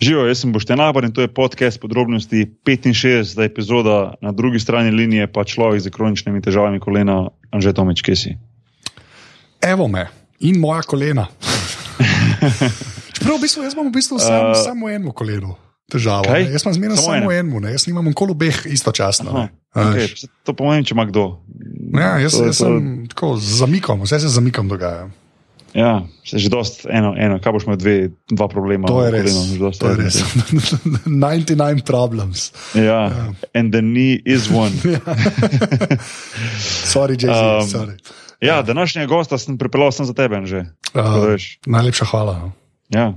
Živijo, jaz sem Boštjan Labar in to je podcast podrobnosti 65. epizoda, na drugi strani linije pa človek z kroničnimi težavami kolena, Anže Tomič, kje si. Evo me in moja kolena. Čeprav v bistvu, jaz imam v bistvu sam, uh, samo eno koleno. Težavo, jaz sem zmerno samo, samo eno, jaz nimam kolo obeh istočasno. Aha, okay. To pomeni, če ima kdo. Ja, jaz, to, jaz to... sem tako zamikom, vse se zamikom dogaja. Ja, že dost, eno, eno, kaj boš imel, dve, dva problema. To je res. Koleno, to je res. 99 problems. Ja, yeah. and the knee is one. sorry, Jason. Um, sorry. Ja, današnjega gosta sem pripeljal sem za tebe, že. Uh, najlepša hvala. No. Ja.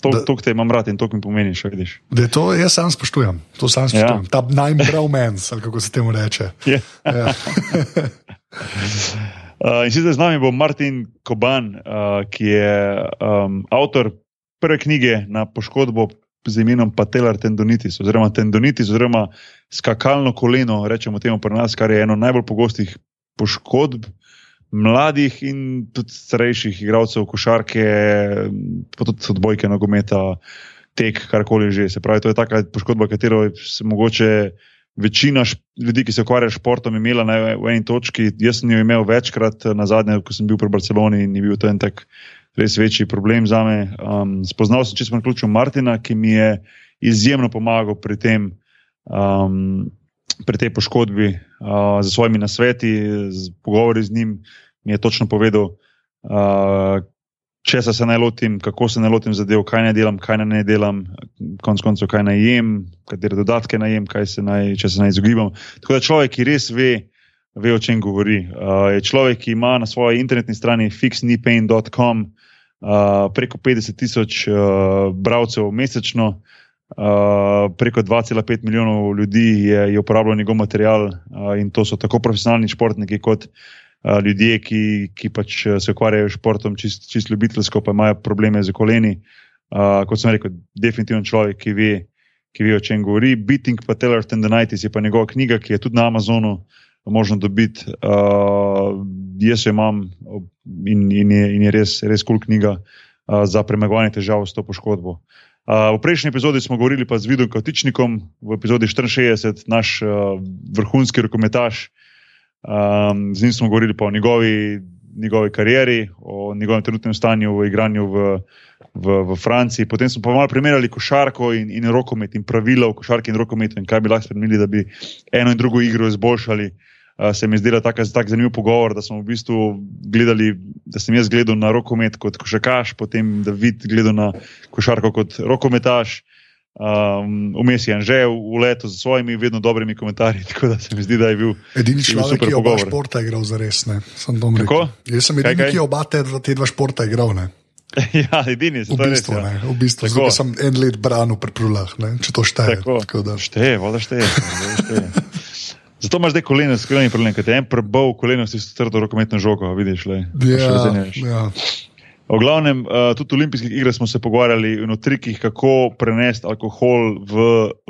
To, to te imam rad in to mi pomeni, še vidiš. To jaz sam spoštujem, to sam ja. spoštujem. Ja. Ta najbromens, ali kako se temu reče. Yeah. Ja. Uh, in sicer z nami bo Martin Koban, uh, ki je um, avtor prve knjige na poškodbo z imenom Patelar tendonitis, oziroma tendonitis, oziroma skakalno koleno, rečemo temu pri nas, kar je eno najbolj pogostih poškodb mladih in tudi starejših igralcev košarke, pa tudi odbojke, nogometa, tek, karkoli že. Se pravi, to je taka poškodba, katero se mogoče večina ljudi, ki se ukvarjajo s športom, imela na eni točki. Jaz sem jo imel večkrat na zadnje, ko sem bil pri Barceloni in je bil to en tak res večji problem za me. Um, spoznal sem čisto na ključu Martina, ki mi je izjemno pomagal pri tem. Um, Pri tej poškodbi, uh, z svojimi nasveti, z pogovori z njim, mi je točno povedal, uh, če se naj lotim, kako se naj lotim zadev, kaj naj delam, kaj naj ne delam, konec koncev, kaj naj jem, katere dodatke naj jem, se naj, če se naj izogibam. Tako da človek, ki res ve, ve o čem govori. Uh, je človek, ki ima na svoji internetni strani fixnipain.com uh, preko 50 tisoč uh, bralcev mesečno. Uh, preko 2,5 milijonov ljudi je, je uporabljal njegov material, uh, in to so tako profesionalni športniki, kot uh, ljudje, ki, ki pač se ukvarjajo s športom, čist, čist ljubiteljsko, pa imajo probleme z koleni. Uh, kot sem rekel, definitivno človek, ki ve, ki ve o čem govori. Beating Patellar Tendonitis je pa njegova knjiga, ki je tudi na Amazonu možno dobiti. Uh, jaz jo imam in, in, je, in je res, res kul cool knjiga uh, za premagovanje težav s to poškodbo. Uh, v prejšnji epizodi smo govorili pa z Vidom Kotičnikom, v epizodi 64, naš uh, vrhunski rokometaš, uh, Um, z njim smo govorili o njegovi, njegovi karieri, o njegovem trenutnem stanju v igranju v, v, v Franciji. Potem smo pa malo primerjali košarko in, in rokomet in pravila v košarki in rokometu in kaj bi lahko spremenili, da bi eno in drugo igro izboljšali. Uh, se mi je zdela tako tak zanimiv pogovor, da smo v bistvu gledali, da sem jaz gledal na rokomet kot košarkaš, potem da vid gledal na košarko kot rokometaš. Um, Vmes je že v letu z svojimi vedno dobrimi komentarji, tako da se mi zdi, da je bil. Edini človek, ki je oba športa igral za res. Jaz sem edini, kaj, kaj? ki je oba te, te dva športa igral. Ne? ja, edini v bistvu, res, ja. v bistvu. Zdaj sem en let branil pri prulah, če to šteje. Tako, tako da. Šteje, voda šteje. šteje. Zato imaš zdaj koleno, skrajni problem, ker te en prebol koleno, si strdo rokometno žogo, vidiš le. Ja, ja. V glavnem, uh, tudi v olimpijskih igrah smo se pogovarjali o trikih, kako prenesti alkohol v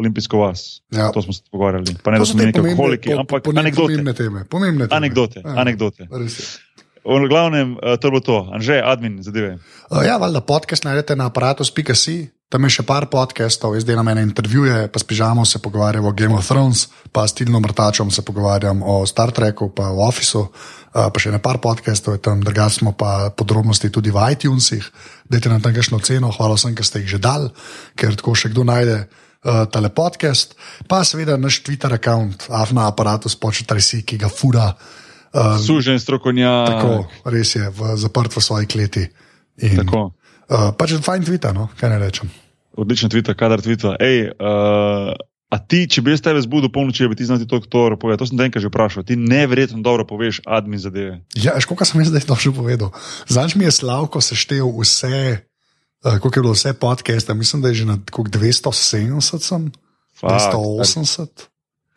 olimpijsko vas. Ja. To smo se pogovarjali. Pa ne, da smo neki alkoholiki, po, ampak po, po anekdote. Pomembne teme. Pomembne teme. Anekdote. Ja. anekdote. V glavnem, uh, to je bilo to. Anže, admin, zadeve. Uh, ja, valjda podcast najdete na aparatu.si. Tam je še par podcastov, zdaj na mene intervjuje, pa s pižamo se pogovarjam o Game of Thrones, pa s Tilnom Mrtačom se pogovarjam o Star Treku, pa o Officeu, pa še ne par podcastov, tam drugače smo pa podrobnosti tudi v iTunesih. Dajte nam tam kakšno ceno, hvala vsem, ki ste jih že dal, ker tako še kdo najde uh, tale podcast. Pa seveda naš Twitter račun, afna aparatus, početaj si, ki ga fura. Um, Sužen strokovnjak. Tako, res je, v, zaprt v svoji kleti. In, tako. Uh, pač fajn Twitter, no? kaj ne rečem. Odličen Twitter, kadar Twitter. Ej, uh, a ti, če bi jaz tebe zbudil polnoči, bi ti znal to, kdo je povedal. To sem enkrat že vprašal. Ti neverjetno dobro poveš admin zadeve. Ja, škoda, kaj sem jaz zdaj točno povedal. Zanj mi je slavko seštevil vse, uh, koliko je bilo vse podcaste. Mislim, da je že na 270, 280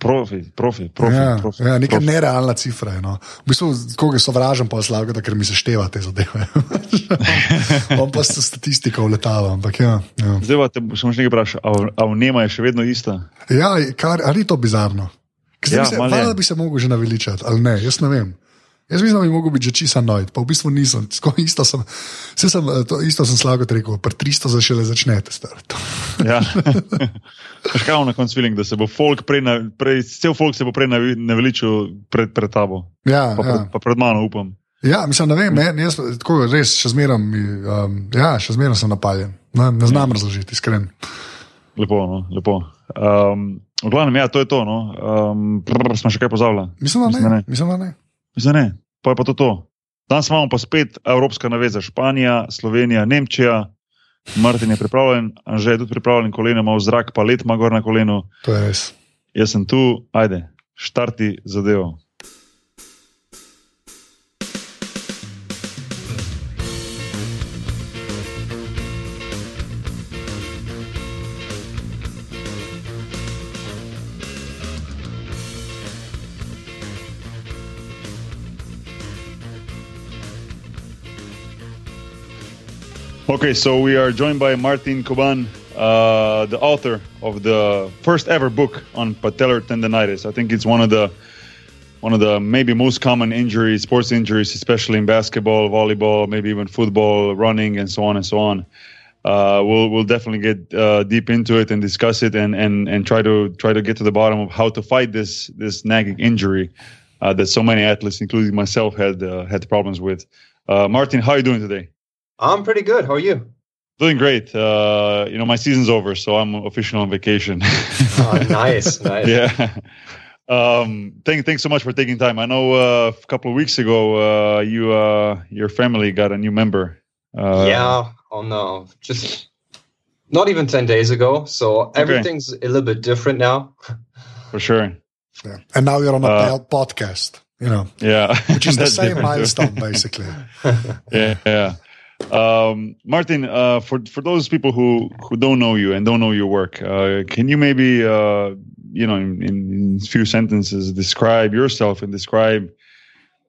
profi, profi, profi. Ja, profi ja, neka profi. nerealna cifra. No. V bistvu, koga sovražim, pa slabo, ker mi se števa te zadeve. On pa se statistiko vletava. Ja, ja. Zdaj pa te še nekaj vprašati, a v Nema je še vedno ista? Ja, kar, ali ni to bizarno? Zdaj, ja, se, hvala, da bi se lahko že naveličal, ali ne, jaz ne vem. Jaz mislim, da bi lahko bil že čisa nojd, pa v bistvu nisem. Tako Isto sem, sem, eh, to, isto sem slago rekel, pri 300 za šele začnete starati. Ja. Veš kaj imam na koncu feeling, da se bo folk prej, na, prej cel folk se bo prej naveličil pred, pred tabo. Ja, Pa, ja. pred, pa pred mano, upam. ja, mislim, ne vem, meni, jaz tako res še zmeraj, um, ja, še zmeraj sem napaljen. Ne, ne znam razložiti, iskren. Lepo, no, lepo. Um, v glavnem, ja, to je to. No. Um, prr, smo še kaj pozabili? Mislim, da Mislim, da ne. ne. Mislim, da ne. Zdaj ne, pa je pa to. to. Danes imamo pa spet Evropska naveza, Španija, Slovenija, Nemčija. Martin je pripravljen, Anže je tudi pripravljen, koleno ima v zrak, pa let ima gor na kolenu. To je res. Jaz sem tu, ajde, štarti zadevo. Okay, so we are joined by Martin Koban, uh, the author of the first ever book on patellar tendonitis. I think it's one of the one of the maybe most common injuries, sports injuries, especially in basketball, volleyball, maybe even football, running, and so on and so on. Uh, we'll we'll definitely get uh, deep into it and discuss it and, and and try to try to get to the bottom of how to fight this this nagging injury uh, that so many athletes, including myself, had uh, had problems with. Uh, Martin, how are you doing today? I'm pretty good. How are you? Doing great. Uh, you know, my season's over, so I'm officially on vacation. Oh, nice, nice. yeah. Um, thank, thanks so much for taking time. I know uh, a couple of weeks ago, uh, you, uh, your family got a new member. Uh, yeah. Oh no, just not even ten days ago. So everything's a little bit different now. for sure. Yeah. And now you're on a Uh, podcast, you know, Yeah, which is the same milestone, basically. yeah, yeah. Um, Martin, uh, for for those people who who don't know you and don't know your work, uh, can you maybe uh, you know in, in a few sentences describe yourself and describe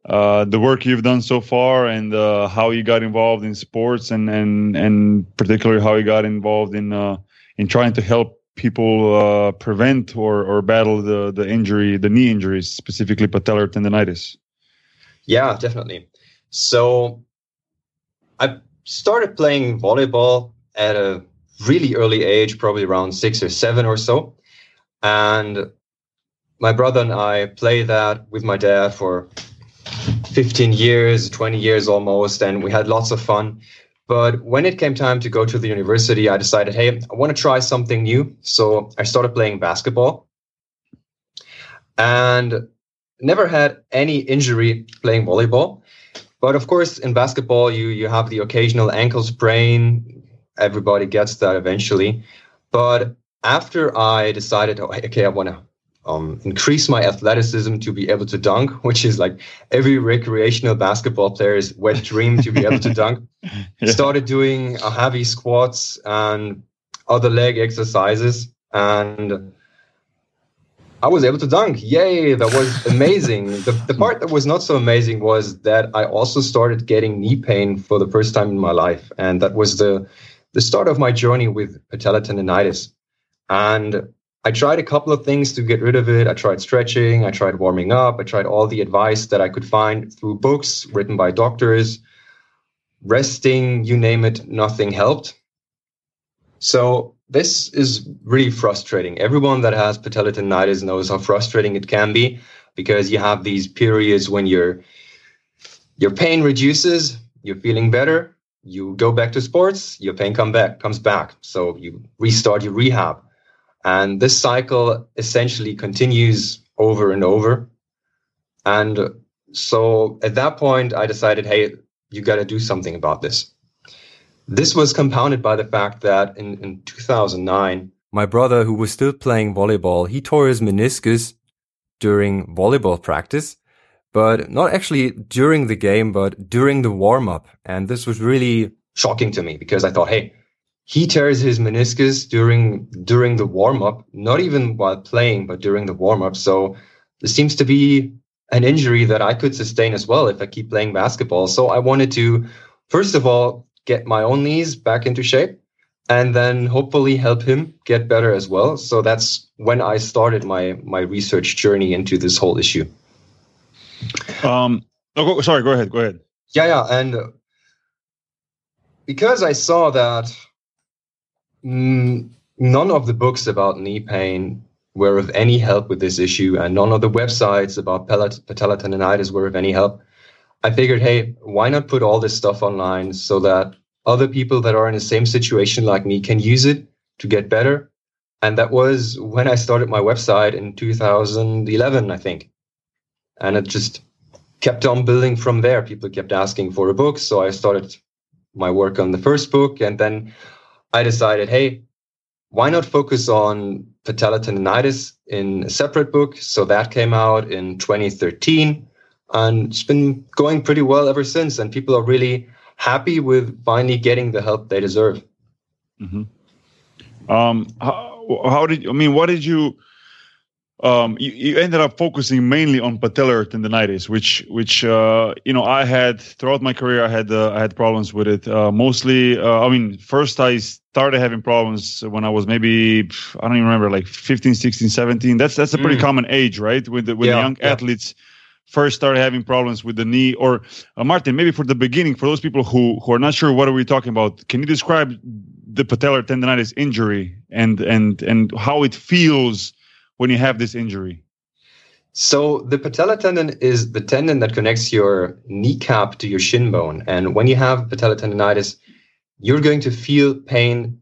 uh, the work you've done so far and uh, how you got involved in sports and and and particularly how you got involved in uh, in trying to help people prevent or or battle the the injury, the knee injuries, specifically patellar tendonitis. Yeah, definitely. So I started playing volleyball at a really early age, probably around six or seven or so. And my brother and I played that with my dad for 15 years, 20 years almost, and we had lots of fun. But when it came time to go to the university, I decided, hey, I want to try something new. So I started playing basketball and never had any injury playing volleyball. But of course, in basketball, you you have the occasional ankle sprain. Everybody gets that eventually. But after I decided, oh, okay, I want to um, increase my athleticism to be able to dunk, which is like every recreational basketball player's wet dream to be able to dunk. Yeah. Started doing uh, heavy squats and other leg exercises, and I was able to dunk. Yay! That was amazing. the, the part that was not so amazing was that I also started getting knee pain for the first time in my life, and that was the the start of my journey with patellar tendonitis. And I tried a couple of things to get rid of it. I tried stretching, I tried warming up, I tried all the advice that I could find through books written by doctors, resting, you name it, nothing helped. So this is really frustrating. Everyone that has patellar tendonitis knows how frustrating it can be because you have these periods when your your pain reduces, you're feeling better, you go back to sports, your pain come back comes back. So you restart your rehab. And this cycle essentially continues over and over. And so at that point, I decided, hey, you got to do something about this. This was compounded by the fact that in, in 2009, My brother, who was still playing volleyball, he tore his meniscus during volleyball practice, but not actually during the game, but during the warm up. And this was really shocking to me because I thought, hey, he tears his meniscus during during the warm up, not even while playing, but during the warm up. So this seems to be an injury that I could sustain as well if I keep playing basketball. So I wanted to, first of all, get my own knees back into shape and then hopefully help him get better as well. So that's when I started my my research journey into this whole issue. Um, Oh, go, sorry. Go ahead. Go ahead. Yeah, yeah, and because I saw that mm, none of the books about knee pain were of any help with this issue, and none of the websites about patellar tendonitis were of any help. I figured, hey, why not put all this stuff online so that other people that are in the same situation like me can use it to get better? And that was when I started my website in 2011, I think. And it just kept on building from there. People kept asking for a book. So I started my work on the first book. And then I decided, hey, why not focus on patellar tendonitis in a separate book? So that came out in 2013 and it's been going pretty well ever since. And people are really happy with finally getting the help they deserve. Mm-hmm. Um, how, how, did I mean? What did you? Um, you, you, ended up focusing mainly on patellar tendonitis, which which uh, you know I had throughout my career. I had uh, I had problems with it. Uh, mostly, uh, I mean, first I started having problems when I was maybe I don't even remember, like 15, 16, 17. That's that's a pretty mm. common age, right? With the, with yeah, young yeah. athletes first started having problems with the knee or uh, martin maybe for the beginning for those people who who are not sure what are we talking about can you describe the patellar tendonitis injury and and and how it feels when you have this injury? So the patellar tendon is the tendon that connects your kneecap to your shin bone. And when you have patellar tendonitis you're going to feel pain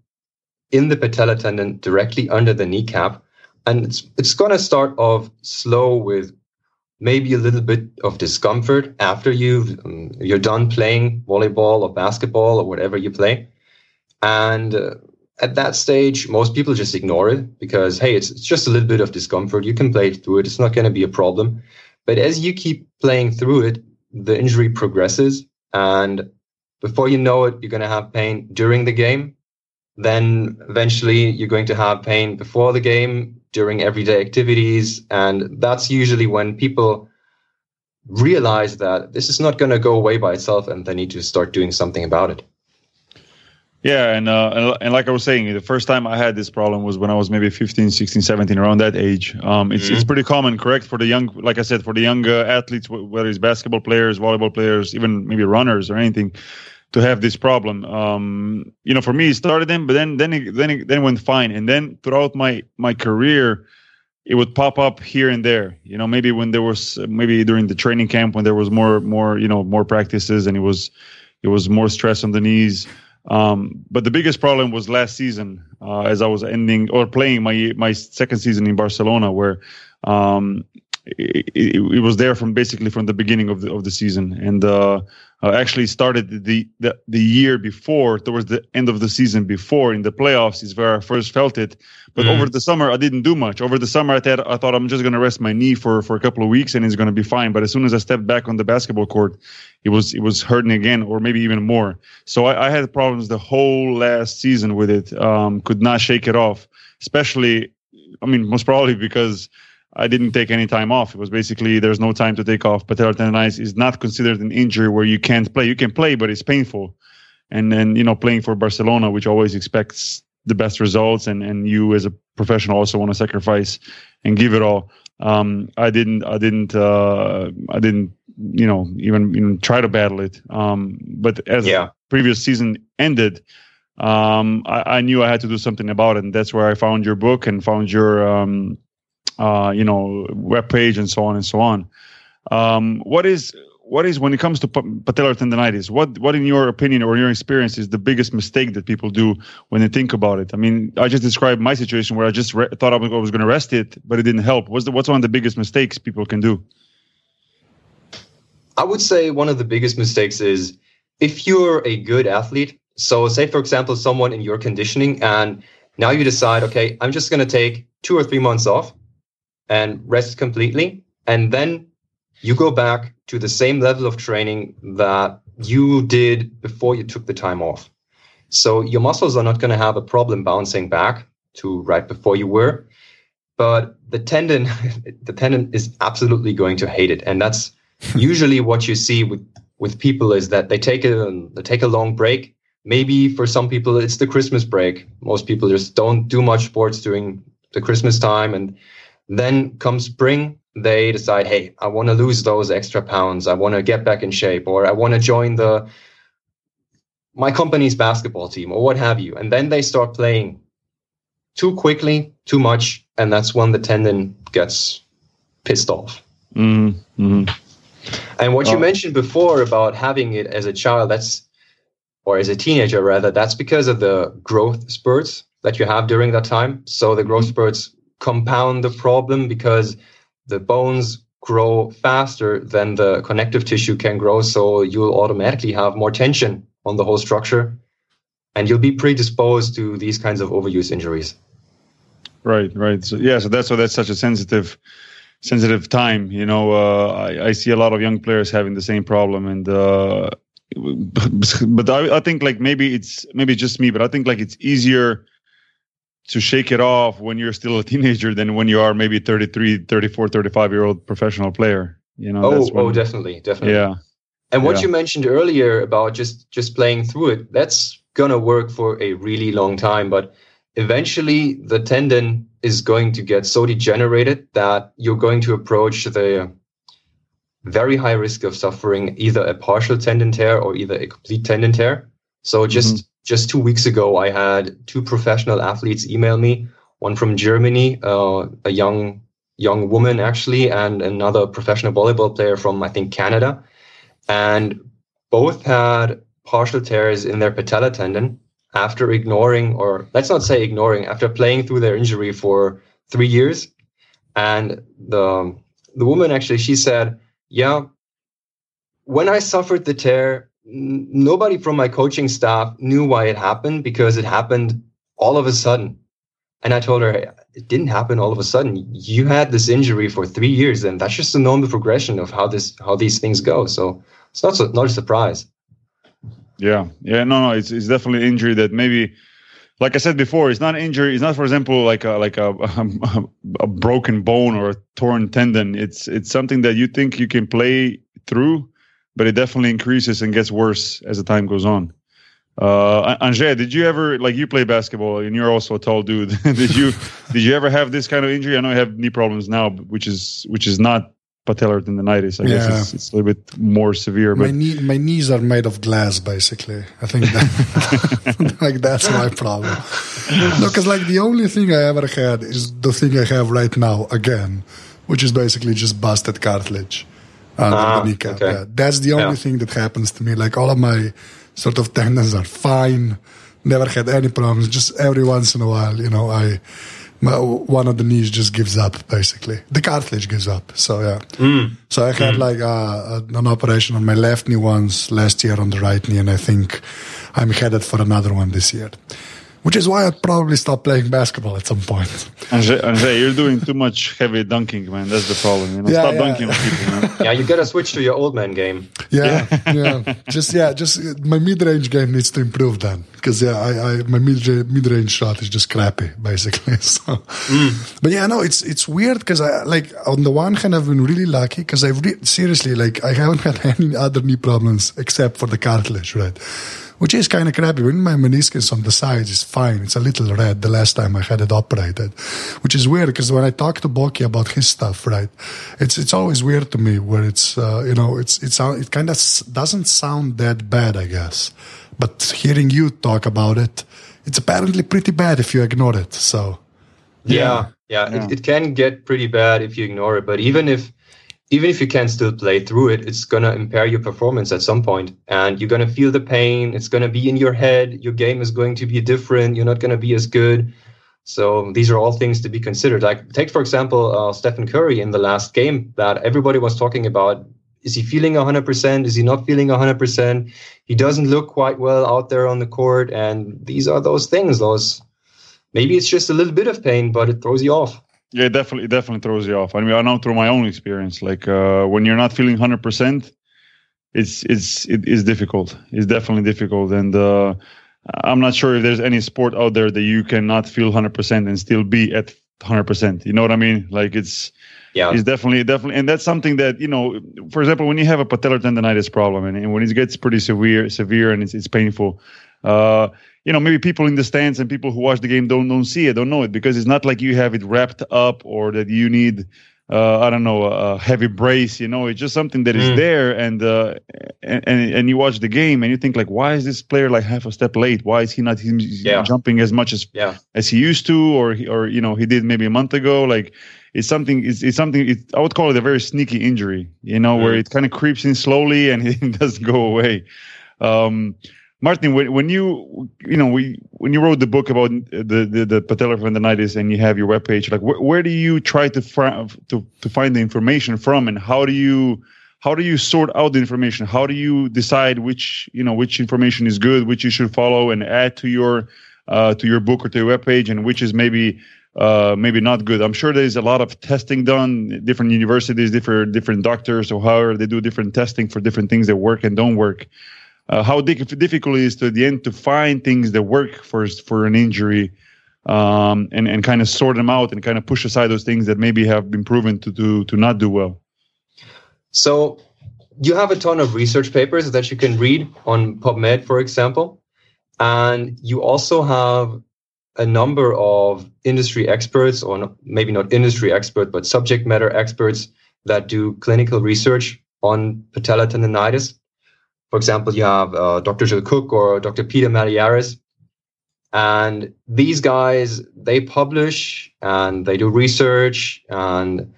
in the patellar tendon directly under the kneecap. And it's, it's going to start off slow with maybe a little bit of discomfort after you've um, you're done playing volleyball or basketball or whatever you play. And uh, at that stage most people just ignore it because hey it's, it's just a little bit of discomfort. You can play through it. It's not going to be a problem. But as you keep playing through it the injury progresses. And before you know it you're going to have pain during the game. Then eventually you're going to have pain before the game during everyday activities. And that's usually when people realize that this is not going to go away by itself and they need to start doing something about it. Yeah, and, uh, and like I was saying, the first time I had this problem was when I was maybe 15, 16, 17, around that age. Um, it's mm-hmm. it's pretty common, correct, for the young, like I said, for the young uh, athletes, whether it's basketball players, volleyball players, even maybe runners or anything to have this problem. Um, you know, for me, it started then, but then then it, then it, then it went fine, and then throughout my my career, it would pop up here and there. You know, maybe when there was maybe during the training camp when there was more more you know more practices and it was it was more stress on the knees. Um, but the biggest problem was last season, uh, as I was ending or playing my my second season in Barcelona, where um, it, it, it, was there from basically from the beginning of the of the season, and uh, uh, actually started the, the the year before, towards the end of the season before in the playoffs is where I first felt it. But mm. over the summer, I didn't do much. Over the summer, I thought I thought I'm just going to rest my knee for for a couple of weeks and it's going to be fine. But as soon as I stepped back on the basketball court, it was it was hurting again, or maybe even more. So I, I had problems the whole last season with it. Um, could not shake it off, especially. I mean, most probably because I didn't take any time off. It was basically there's no time to take off. Patellar tendonitis is not considered an injury where you can't play. You can play, but it's painful. And then you know playing for Barcelona, which always expects the best results, and and you as a professional also want to sacrifice and give it all. Um, I didn't. I didn't. Uh, I didn't. You know, even even try to battle it. Um, but as yeah. previous season ended, um, I, I, knew I had to do something about it, and that's where I found your book and found your um, uh, you know, web page and so on and so on. Um, what is what is when it comes to patellar tendonitis? What what in your opinion or your experience is the biggest mistake that people do when they think about it? I mean, I just described my situation where I just re- thought I was, going to rest it, but it didn't help. What's the, what's one of the biggest mistakes people can do? I would say one of the biggest mistakes is if you're a good athlete. So, say for example, someone in your conditioning, and now you decide, okay, I'm just going to take two or three months off and rest completely. And then you go back to the same level of training that you did before you took the time off. So your muscles are not going to have a problem bouncing back to right before you were. But the tendon, the tendon is absolutely going to hate it. And that's usually what you see with, with people is that they take a, they take a long break. Maybe for some people, it's the Christmas break. Most people just don't do much sports during the Christmas time and then comes spring, they decide, hey, I want to lose those extra pounds. I want to get back in shape, or I want to join the my company's basketball team, or what have you. And then they start playing too quickly, too much, and that's when the tendon gets pissed off. Mm-hmm. And what Oh. you mentioned before about having it as a child, that's or as a teenager rather, that's because of the growth spurts that you have during that time. So the growth spurts compound the problem because the bones grow faster than the connective tissue can grow. So you'll automatically have more tension on the whole structure and you'll be predisposed to these kinds of overuse injuries. Right, right. So yeah, so that's why that's such a sensitive, sensitive time. You know, uh, I, I see a lot of young players having the same problem, and uh, but I, I think like maybe it's maybe just me, but I think like it's easier to shake it off when you're still a teenager than when you are maybe 33, 34, 35 year old professional player. You know, Oh, oh, definitely, definitely. yeah, And what Yeah. you mentioned earlier about just just playing through it, that's gonna work for a really long time, but eventually the tendon is going to get so degenerated that you're going to approach the very high risk of suffering either a partial tendon tear or either a complete tendon tear. So just mm-hmm. Just two weeks ago, I had two professional athletes email me, one from Germany, uh, a young young woman actually, and another professional volleyball player from I think Canada and both had partial tears in their patella tendon after ignoring, or let's not say ignoring, after playing through their injury for three years. And the the woman actually she said, "Yeah, when I suffered the tear, nobody from my coaching staff knew why it happened because it happened all of a sudden." And I told her, "Hey, it didn't happen all of a sudden. You had this injury for three years, and that's just a normal progression of how this how these things go. So it's not so, not a surprise. yeah, yeah. No, no, it's it's definitely injury that maybe. Like I said before, it's not injury. It's not, for example, like a like a, a, a broken bone or a torn tendon. It's it's something that you think you can play through, but it definitely increases and gets worse as the time goes on. Uh, Anže, did you ever like you play basketball and you're also a tall dude? did you did you ever have this kind of injury? I know you have knee problems now, which is which is not patellar tendonitis. I guess it's, it's a little bit more severe. My But knee, my knees are made of glass, basically. I think that, like that's my problem. No, because like the only thing I ever had is the thing I have right now again, which is basically just busted cartilage under Ah, the kneecap. okay. Yeah, that's the only Yeah. thing that happens to me. Like all of my sort of tendons are fine. Never had any problems. Just every once in a while, you know, I. My, one of the knees just gives up, basically. The cartilage gives up. So yeah. So I had like uh, an operation on my left knee once last year on the right knee, and I think I'm headed for another one this year. Which is why I'd probably stop playing basketball at some point. Anže, Anže, you're doing too much heavy dunking, man. That's the problem. You know, Yeah, stop yeah. dunking on people, man. Yeah, you gotta switch to your old man game. Yeah, yeah. Just yeah, just my mid range game needs to improve then, because yeah, I, I my mid mid range shot is just crappy basically. So, mm. but yeah, no, it's it's weird because I like on the one hand I've been really lucky because I've re- seriously like I haven't had any other knee problems except for the cartilage, right? Which is kind of crappy. When my meniscus on the sides is fine, it's a little red the last time I had it operated, which is weird because when I talk to Boki about his stuff, right, it's it's always weird to me where it's uh, you know it's it's it kind of doesn't sound that bad, I guess, but hearing you talk about it, it's apparently pretty bad if you ignore it. So Yeah, yeah, Yeah. It, it can get pretty bad if you ignore it. But even if even if you can still play through it, it's gonna impair your performance at some point, and you're gonna feel the pain. It's gonna be in your head. Your game is going to be different. You're not gonna be as good. So these are all things to be considered. Like take for example uh, Stephen Curry in the last game that everybody was talking about. Is he feeling 100%? Is he not feeling 100%? He doesn't look quite well out there on the court, and these are those things. Those maybe it's just a little bit of pain, but it throws you off. Yeah, it definitely, it definitely throws you off. I mean, I know through my own experience, like uh, when you're not feeling hundred percent, it's it's it is difficult. It's definitely difficult, and uh, I'm not sure if there's any sport out there that you cannot feel hundred percent and still be at hundred percent. You know what I mean? Like it's Yeah. it's definitely definitely, and that's something that you know. For example, when you have a patellar tendonitis problem, and, and when it gets pretty severe, severe, and it's it's painful. Uh, you know, maybe people in the stands and people who watch the game don't don't see it, don't know it because it's not like you have it wrapped up or that you need uh, I don't know, a heavy brace. You know, it's just something that is Mm. there, and, uh, and and you watch the game and you think like, why is this player like half a step late? Why is he not he's Yeah. jumping as much as Yeah. as he used to, or he, or you know he did maybe a month ago? Like it's something. It's, it's something. It, I would call it a very sneaky injury. You know, where Mm. it kind of creeps in slowly and it doesn't go away. Um, Martin, when, you you know we when you wrote the book about the the, the patellar tendonitis and you have your webpage, like wh- where do you try to, fr- to to find the information from, and how do you how do you sort out the information? How do you decide which you know which information is good, which you should follow and add to your uh, to your book or to your webpage, and which is maybe uh, maybe not good. I'm sure there's a lot of testing done. Different universities, different different doctors, or however they do different testing for different things that work and don't work. Uh, how di- difficult it is to the end to find things that work for for an injury, um, and and kind of sort them out and kind of push aside those things that maybe have been proven to do to not do well. So you have a ton of research papers that you can read on PubMed, for example. And you also have a number of industry experts, or maybe not industry expert, but subject matter experts that do clinical research on patella tendonitis. For example, you have uh, Dr. Jill Cook or Dr. Peter Malliaras. And these guys, they publish and they do research and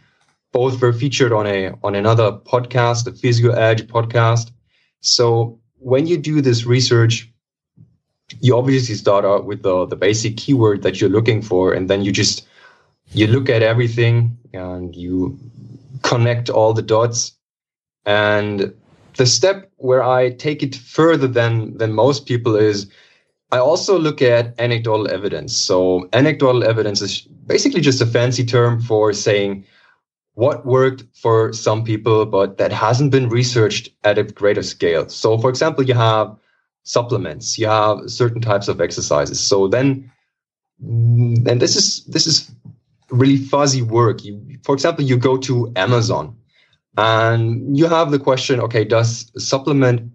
both were featured on a on another podcast, the Physio Edge podcast. So when you do this research, you obviously start out with the the basic keyword that you're looking for, and then you just you look at everything and you connect all the dots. And the step where I take it further than than most people is I also look at anecdotal evidence. So anecdotal evidence is basically just a fancy term for saying what worked for some people, but that hasn't been researched at a greater scale. So, for example, you have supplements, you have certain types of exercises. So then, and this is this is really fuzzy work. You, for example, you go to Amazon, and you have the question: Okay, does supplement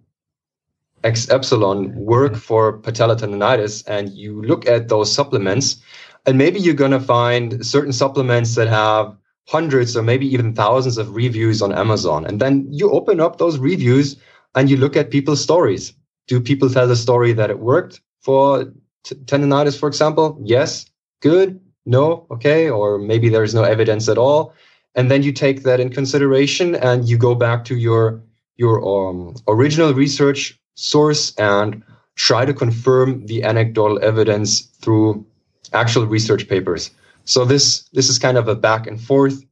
X epsilon work mm-hmm. for patella tendonitis? And you look at those supplements, and maybe you're going to find certain supplements that have hundreds or maybe even thousands of reviews on Amazon. And then you open up those reviews and you look at people's stories. Do people tell the story that it worked for t- tendonitis, for example? Yes. Good. No. Okay. Or maybe there's no evidence at all. And then you take that in consideration and you go back to your your um, original research source and try to confirm the anecdotal evidence through actual research papers. So this this is kind of a back and forth,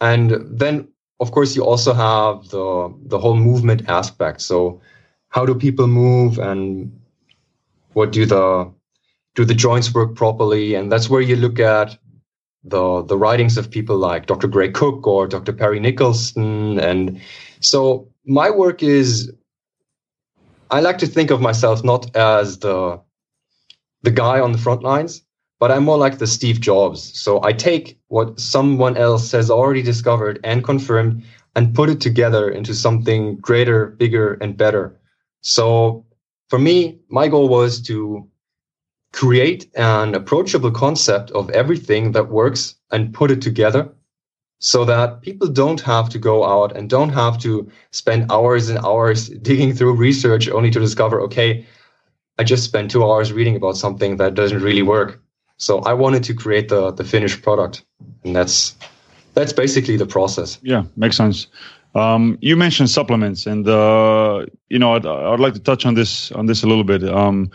and then of course you also have the the whole movement aspect. So how do people move, and what do the do the joints work properly? And that's where you look at the the writings of people like Dr. Gray Cook or Dr. Perry Nickelston. And so my work is I like to think of myself not as the the guy on the front lines, but I'm more like the Steve Jobs. So I take what someone else has already discovered and confirmed and put it together into something greater, bigger, and better. So for me, my goal was to create an approachable concept of everything that works and put it together so that people don't have to go out and don't have to spend hours and hours digging through research only to discover, okay, I just spent two hours reading about something that doesn't really work. So I wanted to create the the finished product, and that's that's basically the process. Yeah, makes sense. Um, you mentioned supplements, and uh, you know, I'd, I'd like to touch on this on this a little bit. Um,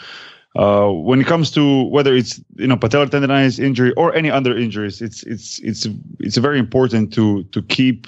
uh, when it comes to whether it's you know patellar tendonitis injury or any other injuries, it's it's it's it's very important to to keep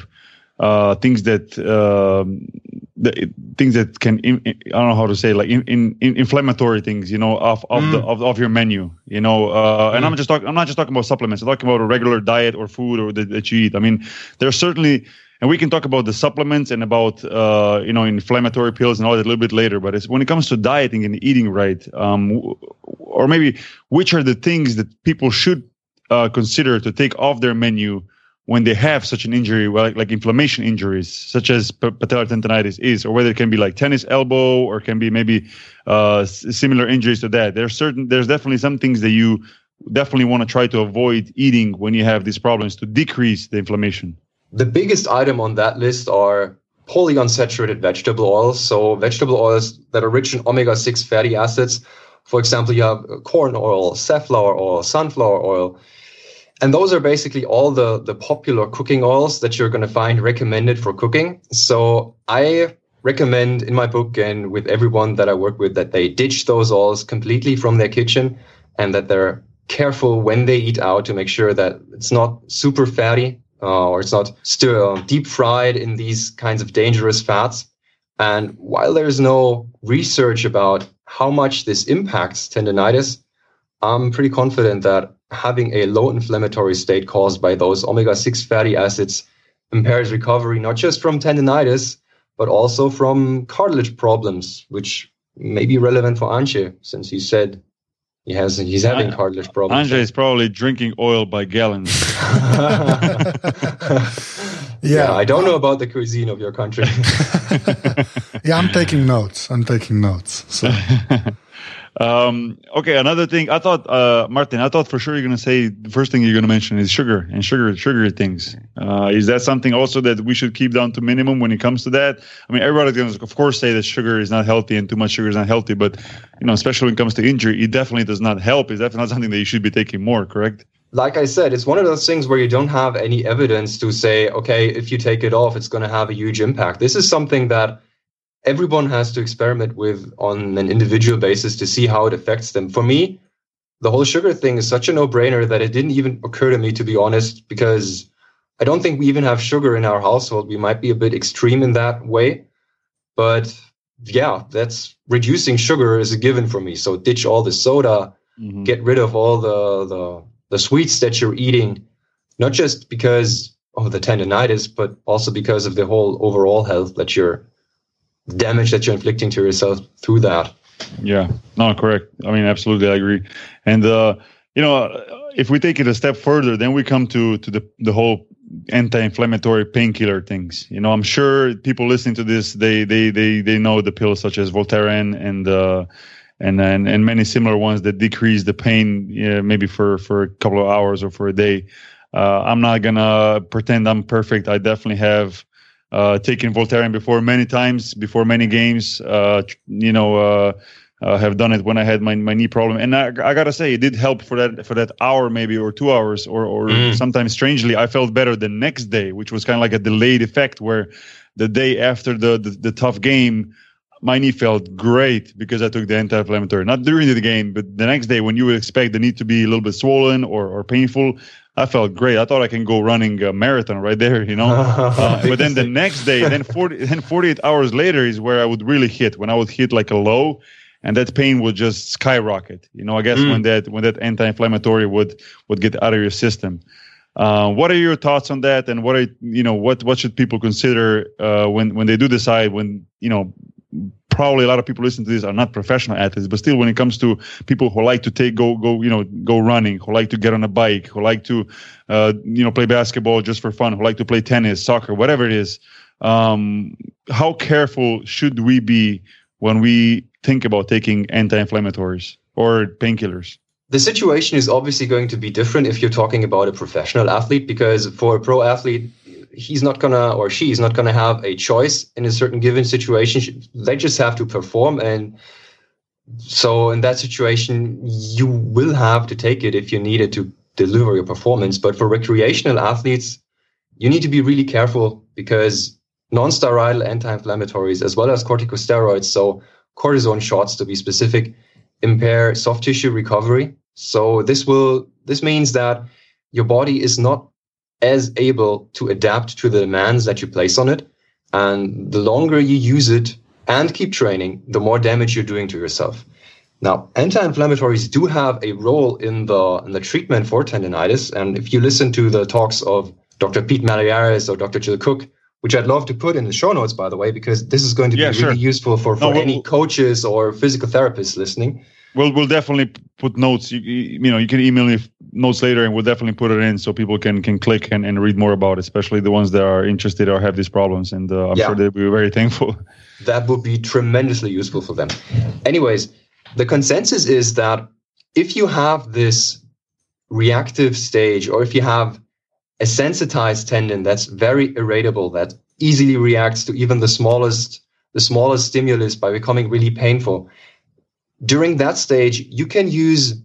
uh, things that um, the, things that can in, I don't know how to say like in, in, in inflammatory things you know off of the of, of your menu you know uh, and I'm just talking I'm not just talking about supplements I'm talking about a regular diet or food or that, that you eat. I mean there's certainly and we can talk about the supplements and about uh, you know inflammatory pills and all that a little bit later but it's when it comes to dieting and eating right um, or maybe which are the things that people should uh, consider to take off their menu when they have such an injury, like, like inflammation injuries, such as patellar tendonitis is, or whether it can be like tennis elbow, or can be maybe uh, similar injuries to that. There's certain, there's definitely some things that you definitely want to try to avoid eating when you have these problems to decrease the inflammation. the biggest item on that list are polyunsaturated vegetable oils. So vegetable oils that are rich in omega-6 fatty acids. For example, you have corn oil, safflower oil, sunflower oil. And those are basically all the, the popular cooking oils that you're going to find recommended for cooking. So I recommend in my book and with everyone that I work with that they ditch those oils completely from their kitchen and that they're careful when they eat out to make sure that it's not super fatty uh, or it's not still deep fried in these kinds of dangerous fats. And while there's no research about how much this impacts tendonitis, I'm pretty confident that having a low inflammatory state caused by those omega 6 fatty acids impairs recovery, not just from tendonitis, but also from cartilage problems, which may be relevant for Anže, since he said he has he's having cartilage problems. Anže is probably drinking oil by gallons. yeah. yeah. I don't know about the cuisine of your country. yeah, I'm taking notes. I'm taking notes. So. Um, okay, another thing I thought, uh, Martin, I thought for sure you're going to say the first thing you're going to mention is sugar and sugar, sugar things. Uh, is that something also that we should keep down to minimum when it comes to that? I mean, everybody's going to, of course, say that sugar is not healthy and too much sugar is not healthy, but you know, especially when it comes to injury, it definitely does not help. It's definitely not something that you should be taking more, correct? Like I said, it's one of those things where you don't have any evidence to say, okay, if you take it off, it's going to have a huge impact. This is something that everyone has to experiment with on an individual basis to see how it affects them. For me, the whole sugar thing is such a no-brainer that it didn't even occur to me to be honest because I don't think we even have sugar in our household. We might be a bit extreme in that way, but yeah, that's reducing sugar is a given for me. So ditch all the soda, mm-hmm. get rid of all the, the the sweets that you're eating, not just because of the tendonitis, but also because of the whole overall health that you're damage that you're inflicting to yourself through that. Yeah, no, correct. I mean, absolutely, I agree. And uh, you know, if we take it a step further, then we come to to the the whole anti-inflammatory painkiller things. You know, I'm sure people listening to this, they they they they know the pills such as Voltaren and uh, and and and many similar ones that decrease the pain, yeah, maybe for for a couple of hours or for a day. Uh, I'm not gonna pretend I'm perfect. I definitely have uh, taken Voltaren before many times, before many games. Uh, you know, uh, uh, have done it when I had my, my knee problem, and I, I, gotta say it did help for that for that hour maybe or two hours, or or mm. sometimes strangely I felt better the next day, which was kind of like a delayed effect where the day after the, the, the tough game. My knee felt great because I took the anti-inflammatory. Not during the game, but the next day when you would expect the knee to be a little bit swollen or, or painful, I felt great. I thought I can go running a marathon right there, you know. uh, but then the next day, then 40, then 48 hours later is where I would really hit. When I would hit like a low, and that pain would just skyrocket. You know, I guess mm. when that when that anti-inflammatory would would get out of your system. Uh, what are your thoughts on that? And what are you know what what should people consider uh, when when they do decide when you know probably a lot of people listening to this are not professional athletes, but still, when it comes to people who like to take go go you know go running, who like to get on a bike, who like to uh, you know play basketball just for fun, who like to play tennis, soccer, whatever it is, um, how careful should we be when we think about taking anti-inflammatories or painkillers? The situation is obviously going to be different if you're talking about a professional athlete, because for a pro athlete, he's not gonna or she's not gonna have a choice in a certain given situation. They just have to perform, and so in that situation, you will have to take it if you need it to deliver your performance. But for recreational athletes, you need to be really careful because non-steroidal anti-inflammatories as well as corticosteroids, so cortisone shots to be specific, impair soft tissue recovery. So this will this means that your body is not as able to adapt to the demands that you place on it. And the longer you use it and keep training, the more damage you're doing to yourself. Now, anti-inflammatories do have a role in the in the treatment for tendonitis. And if you listen to the talks of Dr. Pete Malliaras or Dr. Jill Cook, which I'd love to put in the show notes, by the way, because this is going to be yeah, really useful for, for no, any coaches or physical therapists listening. We'll we'll definitely put notes. You, you know, you can email me notes later, and we'll definitely put it in so people can can click and, and read more about it, especially the ones that are interested or have these problems. And uh, I'm yeah. sure they'll be very thankful. That would be tremendously useful for them. Anyways, the consensus is that if you have this reactive stage, or if you have a sensitized tendon that's very irritable, that easily reacts to even the smallest the smallest stimulus by becoming really painful. During that stage, you can use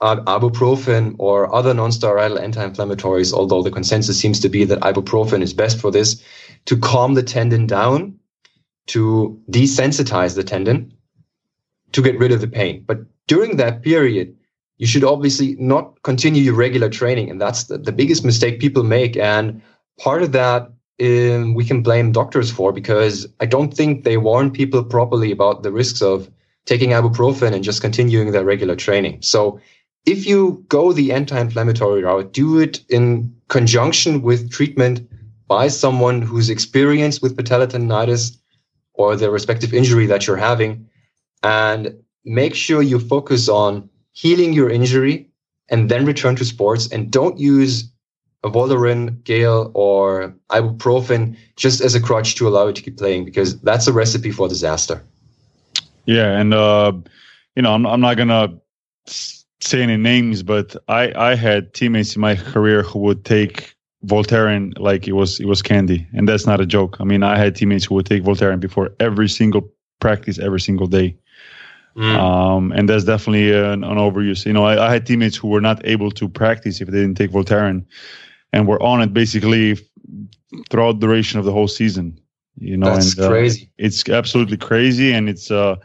uh, ibuprofen or other non-steroidal anti-inflammatories, although the consensus seems to be that ibuprofen is best for this, to calm the tendon down, to desensitize the tendon, to get rid of the pain. But during that period, you should obviously not continue your regular training. And that's the, the biggest mistake people make. And part of that um, we can blame doctors for because I don't think they warn people properly about the risks of taking ibuprofen and just continuing their regular training. So if you go the anti-inflammatory route, do it in conjunction with treatment by someone who's experienced with patellar tendonitis or the respective injury that you're having, and make sure you focus on healing your injury and then return to sports and don't use a Voltaren, Gel, or ibuprofen just as a crutch to allow you to keep playing because that's a recipe for disaster. Yeah, and uh, you know, I'm, I'm not gonna say any names, but I I had teammates in my career who would take Voltaren like it was it was candy, and that's not a joke. I mean, I had teammates who would take Voltaren before every single practice, every single day. Mm. Um, and that's definitely an, an overuse. You know, I, I, had teammates who were not able to practice if they didn't take Voltaren, and were on it basically throughout the duration of the whole season. You know, that's and, uh, crazy. It's absolutely crazy, and it's uh,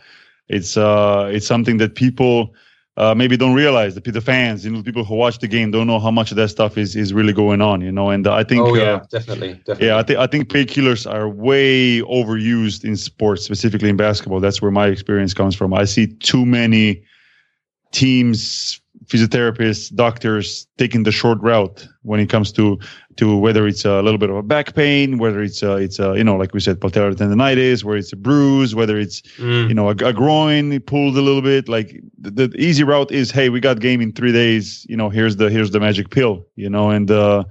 it's uh, it's something that people uh, maybe don't realize the, the fans, you know, people who watch the game don't know how much of that stuff is, is really going on, you know. And I think, oh yeah, uh, definitely, definitely, yeah, I think I think painkillers are way overused in sports, specifically in basketball. That's where my experience comes from. I see too many teams physiotherapists, doctors taking the short route when it comes to to whether it's a little bit of a back pain, whether it's a, it's a, you know like we said patellar tendonitis, where it's a bruise, whether it's mm. you know a, a, groin pulled a little bit. Like the, the, easy route is, hey, we got game in three days. You know, here's the here's the magic pill. You know, and uh,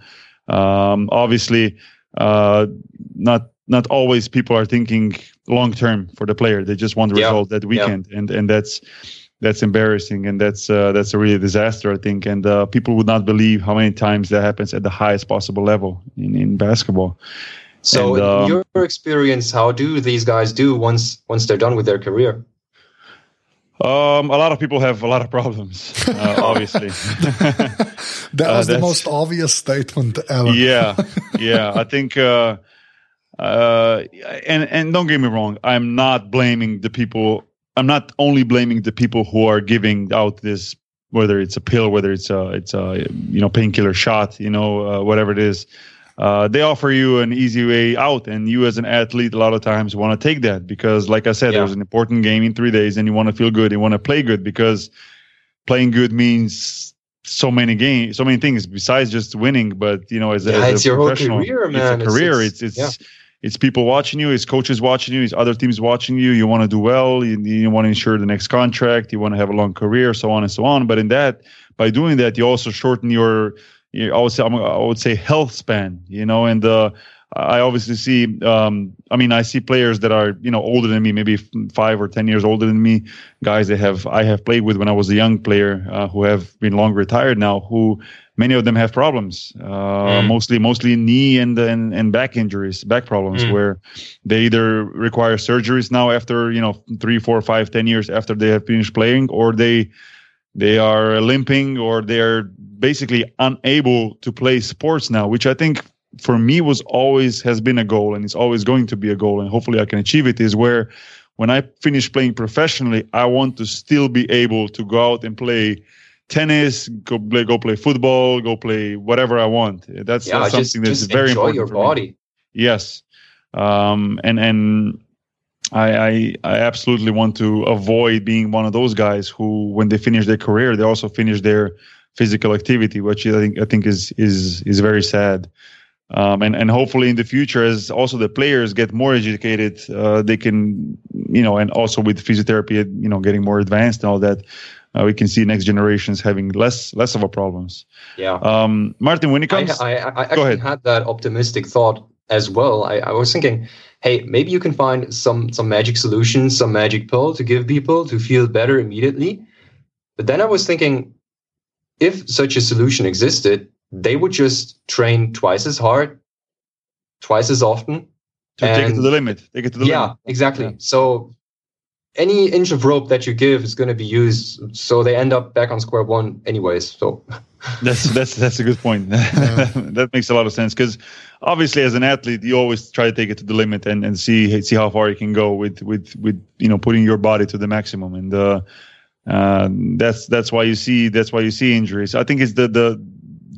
um, obviously uh, not not always people are thinking long term for the player. They just want the yeah. result that weekend, yeah. and and that's that's embarrassing and that's uh, that's a really disaster i think and uh, people would not believe how many times that happens at the highest possible level in, in basketball so and, um, in your experience how do these guys do once once they're done with their career um, a lot of people have a lot of problems, uh, obviously. that was the most obvious statement ever. yeah, yeah. I think, uh, uh, and and don't get me wrong, I'm not blaming the people I'm not only blaming the people who are giving out this, whether it's a pill, whether it's a it's a you know painkiller shot, you know uh, whatever it is. Uh, they offer you an easy way out, and you as an athlete a lot of times want to take that because, like I said, yeah. there's an important game in three days, and you want to feel good, you want to play good because playing good means so many games, so many things besides just winning. But you know, as, yeah, as it's a professional, career, man. it's a career. It's it's, it's, yeah it's people watching you, it's coaches watching you, it's other teams watching you. You want to do well, you, you want to ensure the next contract, you want to have a long career, so on and so on. But in that, by doing that, you also shorten your, your I would say, I would say health span, you know, and uh, I obviously see, um, I mean, I see players that are, you know, older than me, maybe five or 10 years older than me, guys that have, I have played with when I was a young player, uh, who have been long retired now, who many of them have problems, uh, mm. mostly mostly knee and, and and back injuries, back problems, mm. where they either require surgeries now after you know three, four, five, ten years after they have finished playing, or they they are limping, or they are basically unable to play sports now, which I think for me was always has been a goal and it's always going to be a goal and hopefully I can achieve it is where when I finish playing professionally I want to still be able to go out and play tennis, go play, go play football, go play whatever I want. That's, yeah, that's something that's just very important. Enjoy your body. Me. Yes, um, and and I, I, I absolutely want to avoid being one of those guys who, when they finish their career, they also finish their physical activity, which I think I think is is is very sad. Um, and and hopefully in the future, as also the players get more educated, uh, they can you know, and also with physiotherapy, you know, getting more advanced and all that, uh, we can see next generations having less less of a problems. Yeah. Um, Martin, when it comes, I, I, I actually ahead. had that optimistic thought as well. I, I was thinking, hey, maybe you can find some some magic solution, some magic pill to give people to feel better immediately. But then I was thinking, if such a solution existed, they would just train twice as hard, twice as often. To take it to the limit. Take it to the yeah, limit. exactly. Yeah. Exactly. So any inch of rope that you give is going to be used. So they end up back on square one, anyways. So That's that's that's a good point. that makes a lot of sense because obviously, as an athlete, you always try to take it to the limit and, and see see how far you can go with with with you know putting your body to the maximum. And uh, uh, that's that's why you see that's why you see injuries. I think it's the the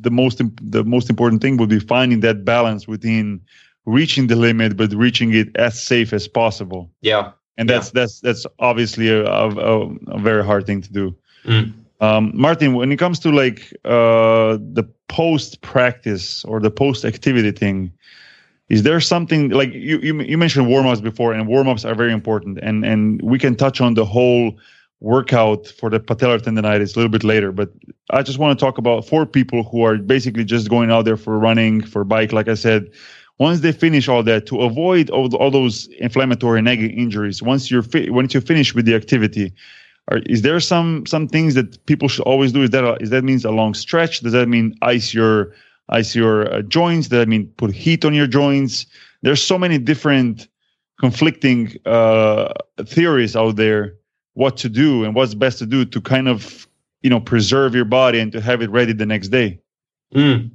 the most imp- the most important thing would be finding that balance within reaching the limit, but reaching it as safe as possible. yeah, And that's that's that's obviously a, a, a, a very hard thing to do. Mm. Um, Martin, when it comes to like uh, the post practice or the post activity thing, is there something like you you, you mentioned warm ups before, and warm ups are very important, and and we can touch on the whole workout for the patellar tendonitis a little bit later. But I just want to talk about for people who are basically just going out there for running, for bike, like I said. Once they finish all that, to avoid all, all those inflammatory negative injuries, once you're fi- once you finish with the activity, are, is there some some things that people should always do? Is that a, is that means a long stretch? Does that mean ice your ice your uh, joints? Does that mean put heat on your joints? There's so many different conflicting uh, theories out there what to do and what's best to do to kind of you know preserve your body and to have it ready the next day. Mm.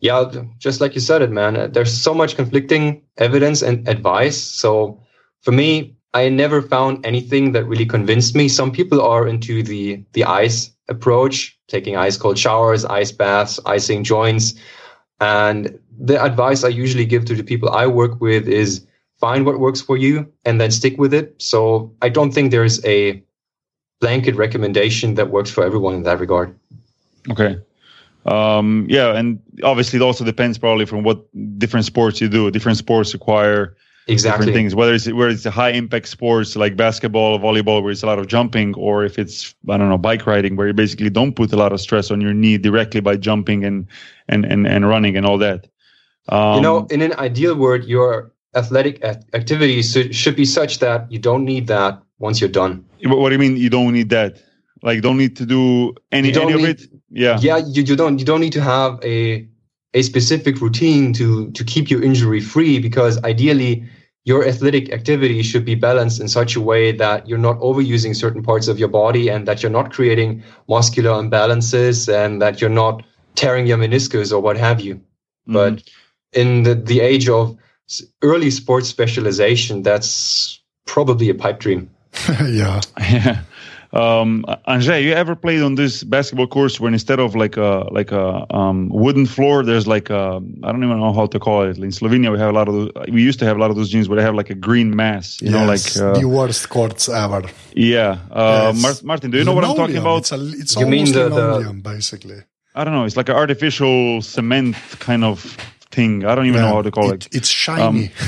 Yeah, just like you said it, man. There's so much conflicting evidence and advice. So for me, I never found anything that really convinced me. Some people are into the the ice approach, taking ice cold showers, ice baths, icing joints. And the advice I usually give to the people I work with is find what works for you and then stick with it. So I don't think there's a blanket recommendation that works for everyone in that regard. Okay. Um, yeah, and obviously it also depends probably from what different sports you do. Different sports require Exactly. different things. Whether it's where it's a high impact sports like basketball, volleyball, where it's a lot of jumping, or if it's I don't know bike riding, where you basically don't put a lot of stress on your knee directly by jumping and and and, and running and all that. Um, you know, in an ideal world, your athletic activities should, be such that you don't need that once you're done. what, do you mean? You don't need that? Like, don't need to do any any of it? Yeah. Yeah, you, you don't you don't need to have a a specific routine to to keep you injury free because ideally your athletic activity should be balanced in such a way that you're not overusing certain parts of your body and that you're not creating muscular imbalances and that you're not tearing your meniscus or what have you. Mhm. But in the, the age of early sports specialization, that's probably a pipe dream. yeah. Yeah. Um, Anže, you ever played on this basketball course where instead of like a like a um, wooden floor, there's like a I don't even know how to call it. In Slovenia, we have a lot of those, we used to have a lot of those gyms where they have like a green mass. You know, like uh, the worst courts ever. yeah. Uh, Yes. Mar- Martin, do you know what I'm talking about? It's, a, it's You mean almost the- the- linoleum, basically. I don't know. It's like an artificial cement kind of thing. I don't even know how to call it. Um, It's shiny.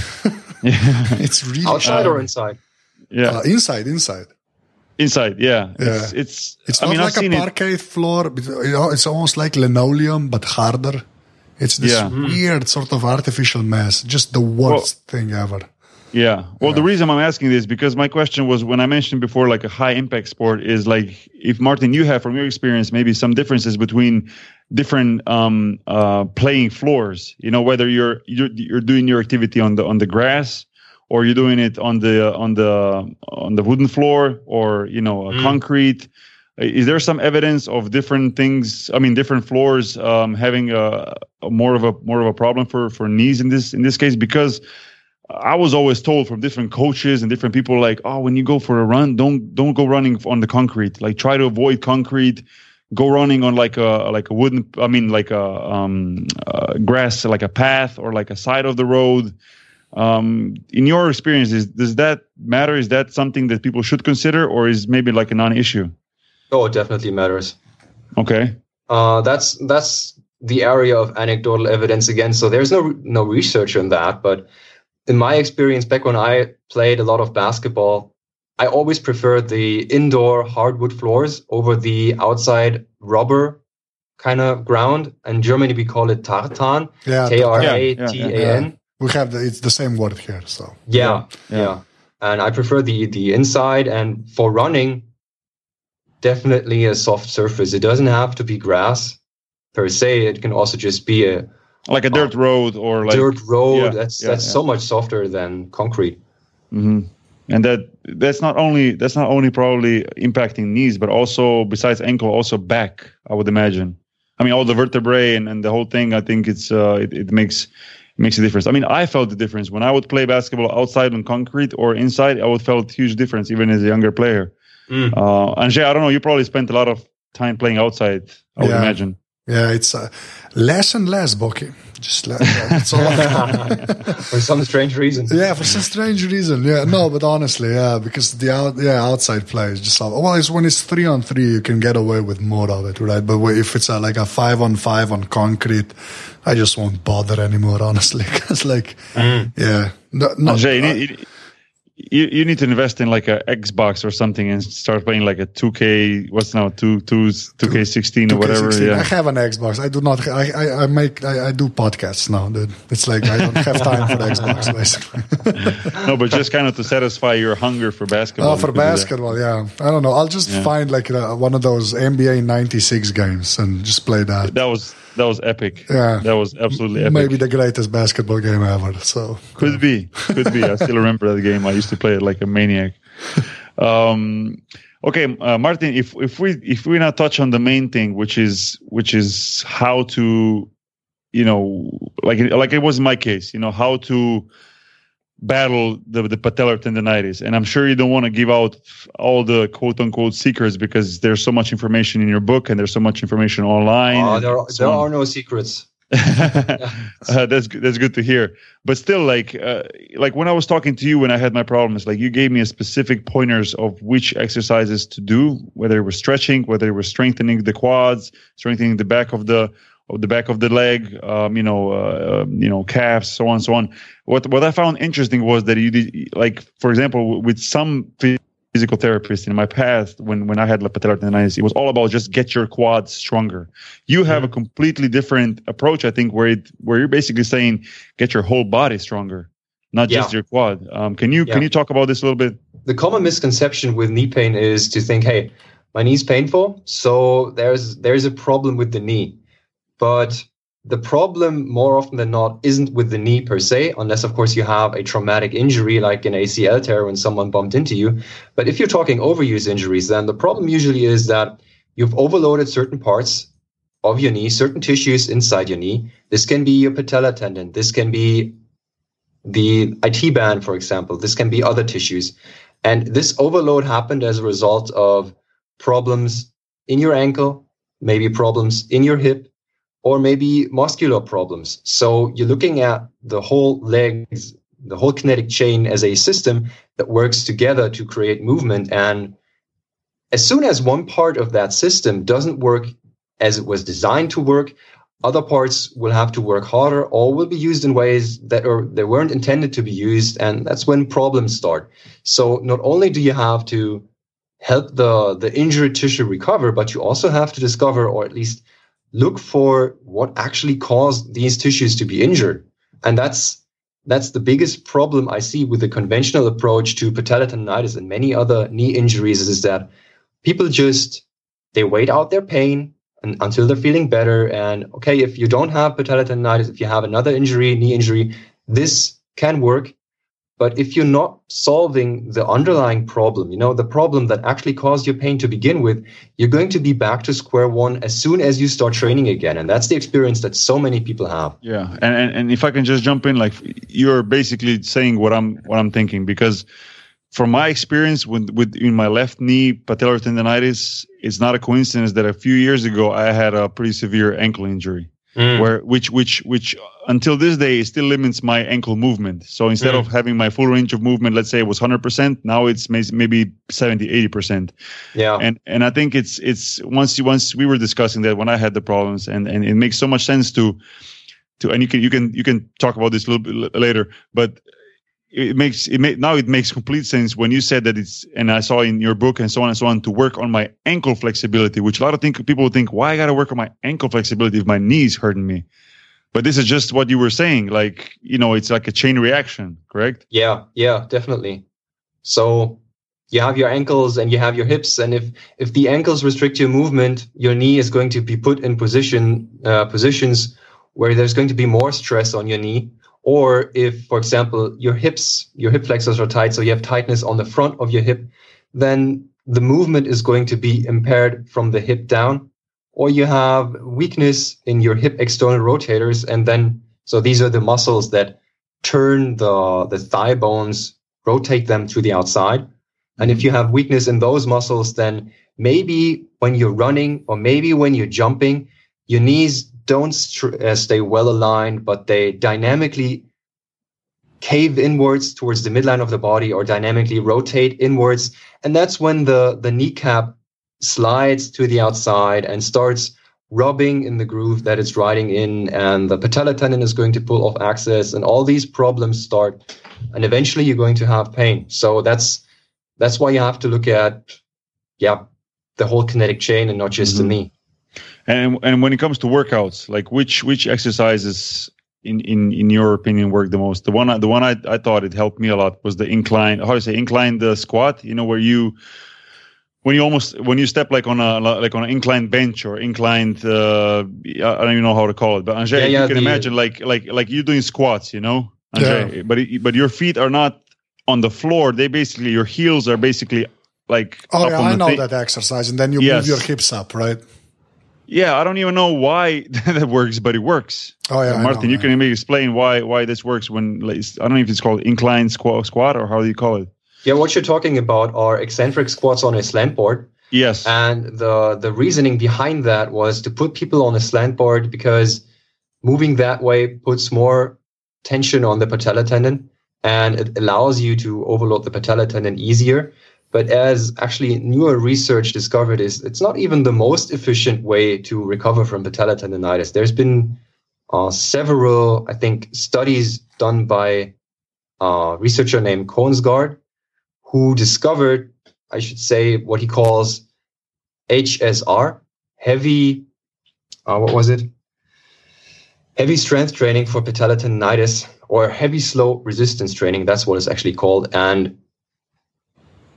Yeah. it's really Outside or inside? yeah. Uh, inside, inside. Inside. Yeah. It's Yeah. it's. It's I not mean, I've like a seen it. parquet floor. but, you know, It's almost like linoleum, but harder. It's this Yeah. weird sort of artificial mess. Just the worst thing ever. Yeah. Well, the reason I'm asking this because my question was when I mentioned before, like a high impact sport is like if Martin, you have from your experience maybe some differences between different um, uh, playing floors. You know, whether you're, you're you're doing your activity on the on the grass or you're doing it on the on the on the wooden floor or you know Mm. concrete. Is there some evidence of different things? I mean, different floors um, having a, a more of a more of a problem for for knees in this in this case because I was always told from different coaches and different people like, oh, when you go for a run, don't don't go running on the concrete. Like try to avoid concrete. Go running on like a like a wooden. I mean, like a um, uh, grass, like a path or like a side of the road. Um, in your experience, is, does that matter? Is that something that people should consider, or is maybe like a non-issue? Oh, it definitely matters. Okay. Uh, that's that's the area of anecdotal evidence again. So there's no no research on that, but in my experience, back when I played a lot of basketball, I always preferred the indoor hardwood floors over the outside rubber kind of ground. In Germany, we call it tartan, Yeah, T R A yeah, T yeah, A N. we have the, it's the same word here. So Yeah, Yeah. yeah. And I prefer the the inside. And for running, definitely a soft surface. It doesn't have to be grass. per se. It can also just be a like a dirt road or like dirt road. yeah, that's yeah, that's yeah. so much softer than concrete. hmm And that that's not only that's not only probably impacting knees, but also besides ankle, also back. I would imagine. I mean, all the vertebrae and, and the whole thing. I think it's uh, it, it makes it makes a difference. I mean, I felt the difference when I would play basketball outside on concrete or inside. I would felt huge difference even as a younger player. Mm. Uh, Anže, I don't know. You probably spent a lot of time playing outside. I would imagine. Yeah, it's uh, less and less, Boki. Just less. That's all. For some strange reason. yeah, for some strange reason. Yeah, no, but honestly, yeah, because the out, yeah outside play is just like, well, it's when it's three on three, you can get away with more of it, right? But if it's uh, like a five on five on concrete, I just won't bother anymore, honestly, because like, yeah, no, no, Anže, you, need, you, you need to invest in like a Xbox or something and start playing like a 2K. What's now two two 2K16 or whatever. 2K16. I have an Xbox. I do not. I I, I make. I, I do podcasts now, dude. It's like I don't have time for the Xbox, basically. No, but just kind of to satisfy your hunger for basketball. Oh, for could do that. basketball, yeah. I don't know. I'll just Yeah. find like uh, one of those NBA '96 games and just play that. That was that was epic. Yeah. that was absolutely epic. Maybe the greatest basketball game ever. So Could be, could be. I still remember that game. I used to play it like a maniac. Um, okay, uh, Martin. If if we if we now touch on the main thing, which is which is how to, you know, like like it was in my case, you know, how to battle the the patellar tendonitis. And I'm sure you don't want to give out all the quote unquote secrets because there's so much information in your book and there's so much information online. And there are, so there on. are no secrets. uh, that's good- that's good to hear. But still, like uh, like when I was talking to you when I had my problems, like you gave me a specific pointers of which exercises to do, whether it was stretching, whether it was strengthening the quads, strengthening the back of the the back of the leg, um, you know, uh, um, you know, calves, so on, so on. What what I found interesting was that you did, like, for example, with some physical therapists in my past, when when I had patellar tendonitis, it was all about just get your quads stronger. You have a completely different approach, I think, where it where you're basically saying get your whole body stronger, not just your quad. Um, can you can you talk about this a little bit? the common misconception with knee pain is to think, hey, my knee's painful, so there's there's a problem with the knee. But the problem more often than not isn't with the knee per se, unless of course you have a traumatic injury like an ACL tear when someone bumped into you. But if you're talking overuse injuries, then the problem usually is that you've overloaded certain parts of your knee, certain tissues inside your knee. This can be your patella tendon. This can be the IT band, for example. This can be other tissues. And this overload happened as a result of problems in your ankle, maybe problems in your hip, or maybe muscular problems. So you're looking at the whole legs, the whole kinetic chain as a system that works together to create movement. And as soon as one part of that system doesn't work as it was designed to work, other parts will have to work harder or will be used in ways that are they weren't intended to be used and that's when problems start so not only do you have to help the the injured tissue recover but you also have to discover or at least look for what actually caused these tissues to be injured and that's that's the biggest problem i see with the conventional approach to patellar tendonitis and many other knee injuries is that people just they wait out their pain and, until they're feeling better. And okay, if you don't have patellar tendonitis, if you have another injury, knee injury, this can work. But if you're not solving the underlying problem, you know, the problem that actually caused your pain to begin with, you're going to be back to square one as soon as you start training again. And that's the experience that so many people have. Yeah, and, and and if I can just jump in, like you're basically saying what I'm what I'm thinking because from my experience with with in my left knee patellar tendonitis, it's not a coincidence that a few years ago I had a pretty severe ankle injury. Mm. Where which which which until this day still limits my ankle movement. So instead mm. of having my full range of movement, let's say it was 100%, now it's maybe 70, 80% Yeah. and and I think it's it's once you once we were discussing that when I had the problems and and it makes so much sense to to and you can you can you can talk about this a little bit later but it makes it make, now it makes complete sense when you said that it's and I saw in your book and so on and so on to work on my ankle flexibility which a lot of think people think why I got to work on my ankle flexibility if my knees hurting me but this is just what you were saying like you know it's like a chain reaction correct Yeah, yeah, definitely. So you have your ankles and you have your hips, and if if the ankles restrict your movement, your knee is going to be put in position uh, positions where there's going to be more stress on your knee. Or if, for example, your hips, your hip flexors are tight, so you have tightness on the front of your hip, then the movement is going to be impaired from the hip down. Or you have weakness in your hip external rotators, and then so these are the muscles that turn the the thigh bones, rotate them to the outside. And if you have weakness in those muscles, then maybe when you're running or maybe when you're jumping, your knees don't st- uh, stay well aligned, but they dynamically cave inwards towards the midline of the body or dynamically rotate inwards. And that's when the, the kneecap slides to the outside and starts rubbing in the groove that it's riding in. And the patella tendon is going to pull off axis and all these problems start. And eventually you're going to have pain. So that's, that's why you have to look at, yeah, the whole kinetic chain and not just mm-hmm. the knee. And and when it comes to workouts, like which which exercises in in in your opinion work the most? The one the one I I thought it helped me a lot was the incline. How do you say incline the squat? You know where you when you almost when you step like on a like on an inclined bench or inclined uh, I don't even know how to call it, but Anže, yeah, yeah, you can the, imagine like like like you're doing squats, you know, yeah. but it, but your feet are not on the floor. They basically your heels are basically like. Oh yeah, I know thing. that exercise, and then you yes. move your hips up, right? Yeah, I don't even know why that works, but it works. Oh yeah, Martin, know, you can maybe explain why why this works when like, I don't know if it's called incline squat, squat or how do you call it? Yeah, what you're talking about are eccentric squats on a slant board. Yes. And the the reasoning behind that was to put people on a slant board because moving that way puts more tension on the patella tendon and it allows you to overload the patella tendon easier. But as actually newer research discovered is it's not even the most efficient way to recover from patella tendonitis. There's been uh, several, I think, studies done by a researcher named Kongsgaard who discovered, I should say, what he calls HSR, heavy, uh, what was it? Heavy strength training for patella tendonitis or heavy slow resistance training. That's what it's actually called. And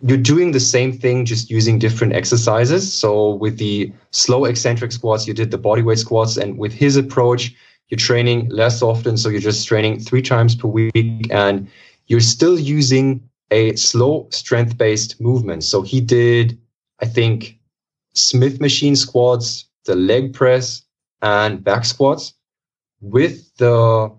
you're doing the same thing, just using different exercises. So with the slow eccentric squats, you did the bodyweight squats. And with his approach, you're training less often. So you're just training three times per week and you're still using a slow strength based movement. So he did, I think, Smith machine squats, the leg press and back squats with the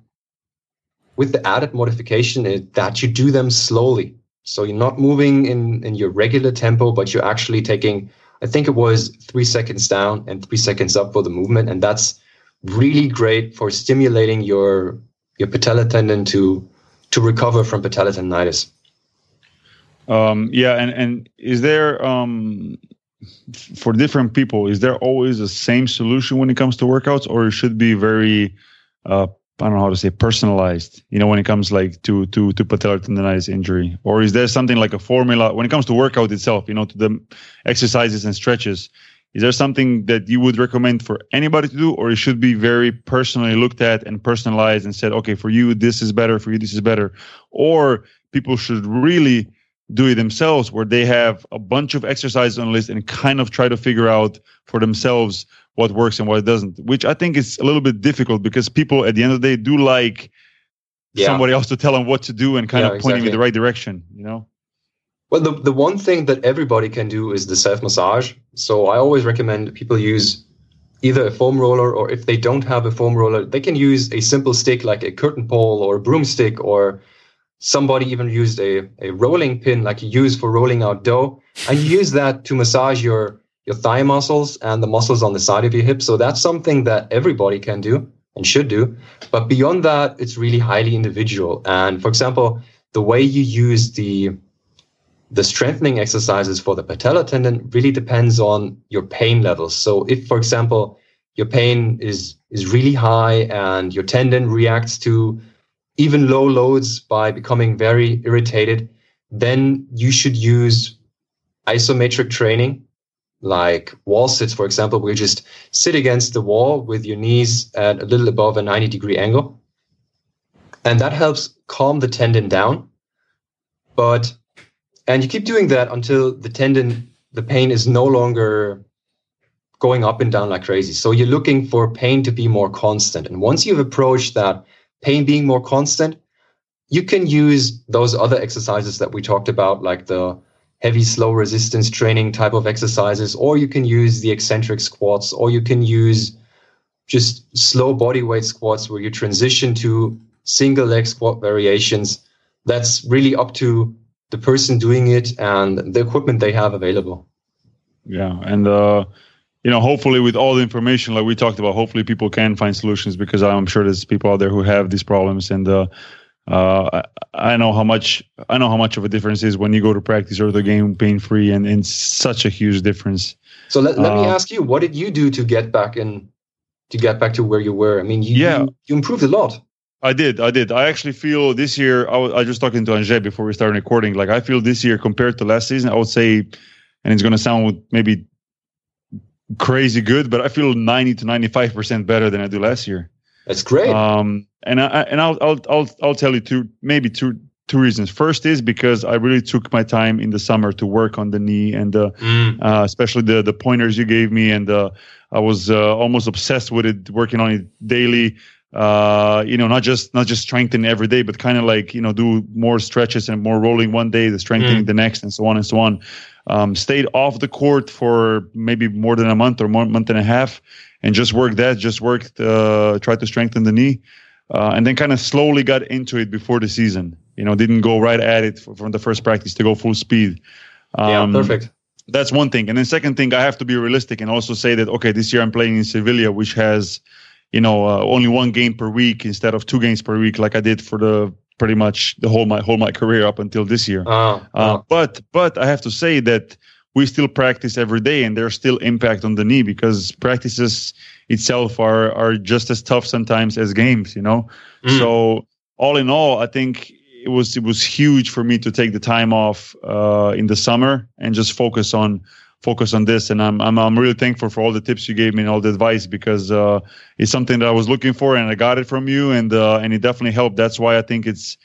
with the added modification that you do them slowly. So you're not moving in, in your regular tempo, but you're actually taking, I think it was three seconds down and three seconds up for the movement. And that's really great for stimulating your, your patella tendon to, to recover from patella tendonitis. Um, yeah. And, and is there, um, for different people, is there always the same solution when it comes to workouts or it should be very, uh, I don't know how to say personalized, you know, when it comes like to to to patellar tendonitis injury, or is there something like a formula? When it comes to workout itself, you know, to the exercises and stretches? Is there something that you would recommend for anybody to do, or it should be very personally looked at and personalized and said, okay, for you this is better, for you this is better, or people should really do it themselves, where they have a bunch of exercises on a list and kind of try to figure out for themselves what works and what doesn't, which I think is a little bit difficult because people at the end of the day do like yeah. somebody else to tell them what to do and kind yeah, of pointing exactly. in the right direction, you know? Well, the, the one thing that everybody can do is the self massage. So I always recommend people use either a foam roller or if they don't have a foam roller, they can use a simple stick like a curtain pole or a broomstick or somebody even used a, a rolling pin like you use for rolling out dough and you use that to massage your your thigh muscles and the muscles on the side of your hip. So that's something that everybody can do and should do. But beyond that, it's really highly individual. And for example, the way you use the the strengthening exercises for the patella tendon really depends on your pain levels. So if, for example, your pain is is really high and your tendon reacts to even low loads by becoming very irritated, then you should use isometric training like wall sits, for example, where you just sit against the wall with your knees at a little above a 90 degree angle. And that helps calm the tendon down. But and you keep doing that until the tendon, the pain is no longer going up and down like crazy. So you're looking for pain to be more constant. And once you've approached that pain being more constant, you can use those other exercises that we talked about, like the heavy, slow resistance training type of exercises, or you can use the eccentric squats, or you can use just slow body weight squats where you transition to single leg squat variations. That's really up to the person doing it and the equipment they have available. Yeah. And, uh, you know, hopefully with all the information like we talked about, hopefully people can find solutions because I'm sure there's people out there who have these problems and, uh, uh, I know how much I know how much of a difference is when you go to practice or the game pain free, and, and such a huge difference. So let, let uh, me ask you, what did you do to get back in to get back to where you were? I mean, you, yeah. you, you improved a lot. I did. I did. I actually feel this year. I was, I just talking to Anže before we started recording. Like I feel this year compared to last season, I would say, and it's going to sound maybe crazy good, but I feel ninety to ninety five percent better than I do last year. That's great. Um, and I and I'll I'll I'll I'll tell you two maybe two two reasons. First is because I really took my time in the summer to work on the knee and uh, mm. uh, especially the the pointers you gave me, and uh, I was uh, almost obsessed with it, working on it daily. Uh, you know, not just not just strengthen every day, but kind of like you know do more stretches and more rolling one day, the strengthening mm. the next, and so on and so on. Um, stayed off the court for maybe more than a month or more month and a half, and just worked that. Just worked, uh, tried to strengthen the knee uh, and then kind of slowly got into it before the season. You know, didn't go right at it from the first practice to go full speed. Um, yeah, perfect. That's one thing. And then second thing, I have to be realistic and also say that okay, this year I'm playing in Sevilla, which has, you know, uh, only one game per week instead of two games per week, like I did for the pretty much the whole my whole my career up until this year. Uh, uh, but but I have to say that we still practice every day and there's still impact on the knee because practices itself are are just as tough sometimes as games you know? Mm. so all in all i think it was it was huge for me to take the time off uh, in the summer and just focus on focus on this. And I'm, I'm i'm really thankful for all the tips you gave me and all the advice because uh, it's something that i was looking for and i got it from you and uh, and it definitely helped. That's why i think it's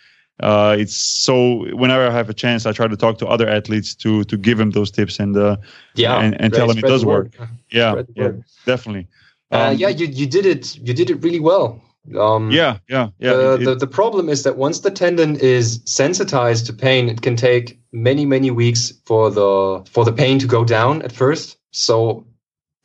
uh, it's so whenever I have a chance, I try to talk to other athletes to to give them those tips and uh, yeah, and, and tell them it does work. Yeah, yeah, definitely. Uh, um, yeah, you you did it. You did it really well. Um, yeah, yeah, yeah. The, it, the, the problem is that once the tendon is sensitized to pain, it can take many many weeks for the for the pain to go down at first. So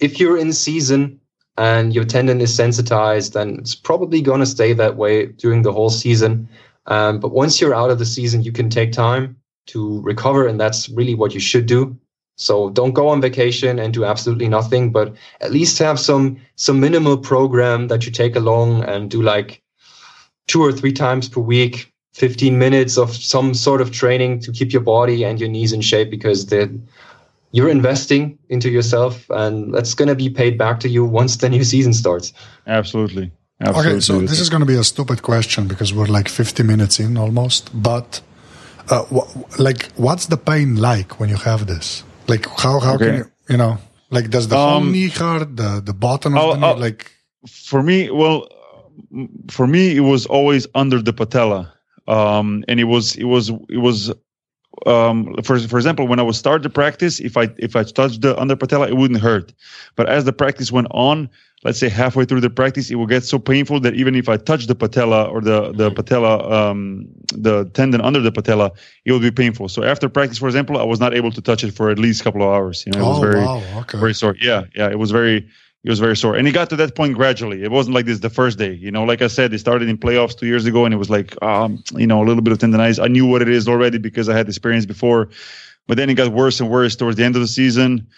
if you're in season and your tendon is sensitized, then it's probably going to stay that way during the whole season. Um, but once you're out of the season, you can take time to recover, and that's really what you should do. So don't go on vacation and do absolutely nothing, but at least have some some minimal program that you take along and do like two or three times per week, 15 minutes of some sort of training to keep your body and your knees in shape because you're investing into yourself and that's going to be paid back to you once the new season starts. Absolutely. Absolutely. Okay, so this is going to be a stupid question because we're like 50 minutes in almost. But, uh, wh- like, what's the pain like when you have this? Like, how how okay. can you, you know, like, does the um, whole knee hurt, the the bottom of I'll, the knee, I'll, like? For me, well, for me, it was always under the patella, um, and it was it was it was um, for for example, when I would start the practice, if I if I touched the under patella, it wouldn't hurt. But as the practice went on, let's say halfway through the practice, it will get so painful that even if I touch the patella or the the patella, um, the tendon under the patella, it will be painful. So after practice, for example, I was not able to touch it for at least a couple of hours. You know, it was oh, very wow. okay. very sore. Yeah, yeah, it was very it was very sore. And it got to that point gradually. It wasn't like this the first day. You know, like I said, it started in playoffs two years ago, and it was like, um, you know, a little bit of tendonitis. I knew what it is already because I had experience before. But then it got worse and worse towards the end of the season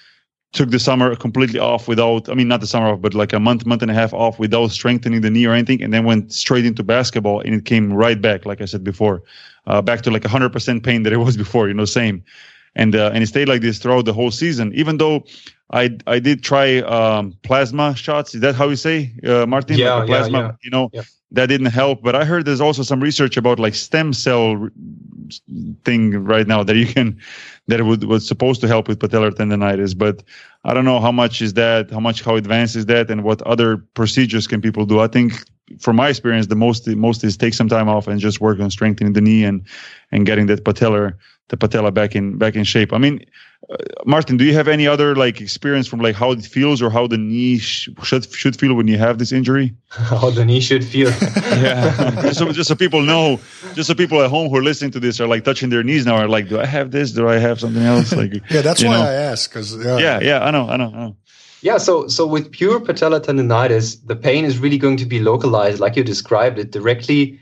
took the summer completely off without, I mean, not the summer off, but like a month, month and a half off without strengthening the knee or anything, and then went straight into basketball, and it came right back, like I said before, uh, back to like 100% pain that it was before, you know, same. And uh, and it stayed like this throughout the whole season, even though I I did try um, plasma shots. Is that how you say, uh, Martin? Yeah, like plasma, yeah, yeah. You know, yeah. that didn't help. But I heard there's also some research about like stem cell thing right now that you can that would was supposed to help with patellar tendonitis. But I don't know how much is that, how much how advanced is that, and what other procedures can people do. I think from my experience, the most most is take some time off and just work on strengthening the knee and and getting that patellar the patella back in back in shape. I mean, uh, Martin, do you have any other like experience from like how it feels or how the knee sh- should should feel when you have this injury? How the knee should feel. yeah, just so, just so people know, just so people at home who are listening to this are like touching their knees now are like, do I have this? Do I have something else? Like, yeah, that's why know. I ask because yeah. yeah, yeah, I know, I know, I know. Yeah, so so with pure patellar tendonitis, the pain is really going to be localized, like you described it, directly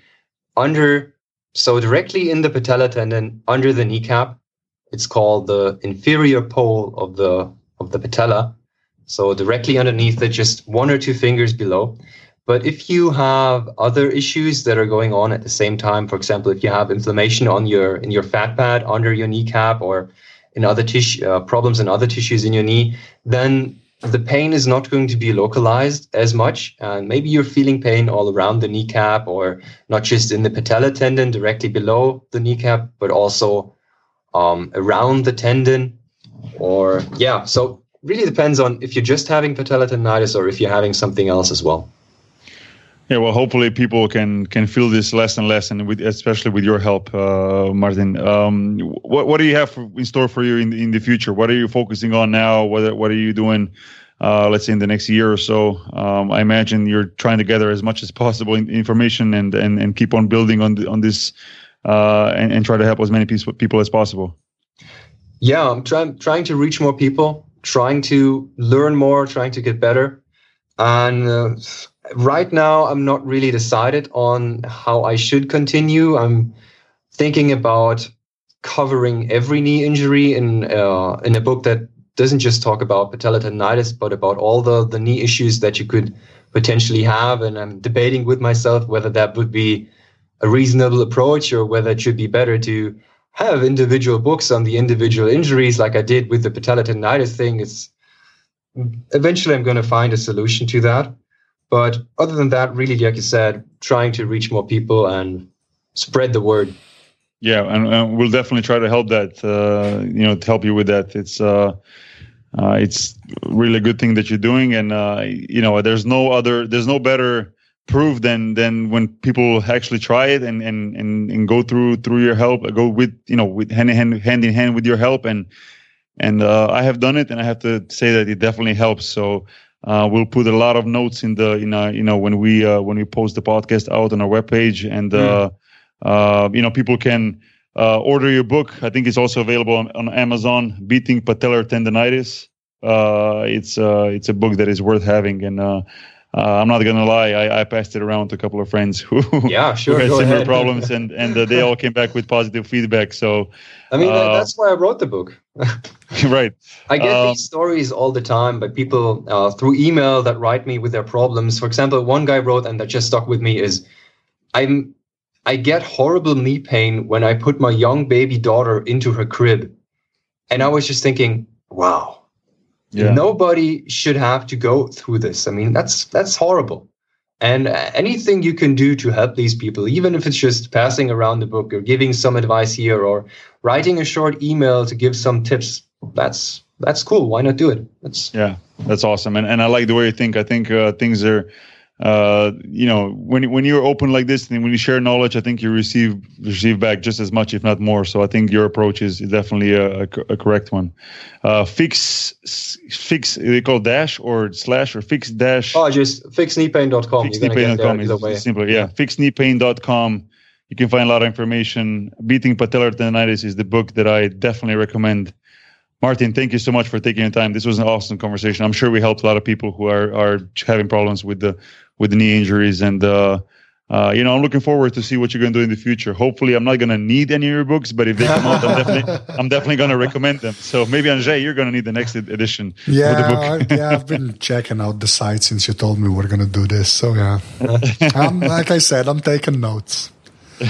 under, so directly in the patella tendon under the kneecap. It's called the inferior pole of the of the patella, so directly underneath it, just one or two fingers below. But if you have other issues that are going on at the same time, for example, if you have inflammation on your in your fat pad under your kneecap or in other tissue uh, problems in other tissues in your knee, then the pain is not going to be localized as much. And maybe you're feeling pain all around the kneecap or not just in the patellar tendon directly below the kneecap, but also um, around the tendon. Or, yeah, so really depends on if you're just having patellar tendonitis or if you're having something else as well. Yeah, well, hopefully people can can feel this less and less, and with especially with your help, uh, Martin. Um, what what do you have in store for you in in the future? What are you focusing on now? What what are you doing? Uh, let's say in the next year or so. Um, I imagine you're trying to gather as much as possible in, information and, and and keep on building on the, on this, uh, and, and try to help as many people people as possible. Yeah, I'm trying trying to reach more people, trying to learn more, trying to get better, and uh, right now i'm not really decided on how i should continue. I'm thinking about covering every knee injury in uh, in a book that doesn't just talk about patellar tendonitis but about all the the knee issues that you could potentially have. And i'm debating with myself whether that would be a reasonable approach or whether it should be better to have individual books on the individual injuries like i did with the patellar tendonitis thing. It's eventually i'm going to find a solution to that but other than that, really, like you said, trying to reach more people and spread the word. Yeah, and, and we'll definitely try to help that. Uh, you know, to help you with that. It's uh, uh, it's really a good thing that you're doing, and uh, you know, there's no other, there's no better proof than than when people actually try it and and and, and go through through your help, go with you know with hand in hand hand in hand with your help, and and uh, I have done it, and I have to say that it definitely helps. So. Uh, we'll put a lot of notes in the in uh, you know when we uh, when we post the podcast out on our webpage and uh, uh, you know people can uh, order your book. I think it's also available on, on Amazon. Beating Patellar Tendonitis. Uh, it's uh, it's a book that is worth having, and uh, uh, I'm not gonna lie, I, I passed it around to a couple of friends who, Yeah, sure, who had go similar ahead. problems, and and uh, they all came back with positive feedback. So I mean, that- that's why I wrote the book. right, I get Um, these stories all the time by people uh, through email that write me with their problems. For example, one guy wrote, and that just stuck with me is, I'm, I get horrible knee pain when I put my young baby daughter into her crib, and I was just thinking, wow, yeah, nobody should have to go through this. I mean, that's that's horrible. And uh, anything you can do to help these people, even if it's just passing around the book or giving some advice here or writing a short email to give some tips, that's that's cool. Why not do it? That's Yeah, that's awesome, and and I like the way you think. I think uh, things are, uh, you know, when when you're open like this and when you share knowledge, I think you receive receive back just as much, if not more. So I think your approach is definitely a, a, a correct one. Uh, fix fix they call dash or slash or fix dash. oh, just fixkneepain.com. You're gonna get there fixkneepain.com is way. simpler. Yeah, fixkneepain.com. You can find a lot of information. Beating patellar tendonitis is the book that I definitely recommend. Martin, thank you so much for taking your time. This was an awesome conversation. I'm sure we helped a lot of people who are are having problems with the with the knee injuries, and uh, uh, you know, I'm looking forward to see what you're going to do in the future. Hopefully, I'm not going to need any of your books, but if they come out, I'm definitely I'm definitely going to recommend them. So maybe Anže, you're going to need the next ed- edition of the Yeah, book. I- yeah, I've been checking out the site since you told me we're gonna do this. So yeah, I'm, like I said, I'm taking notes.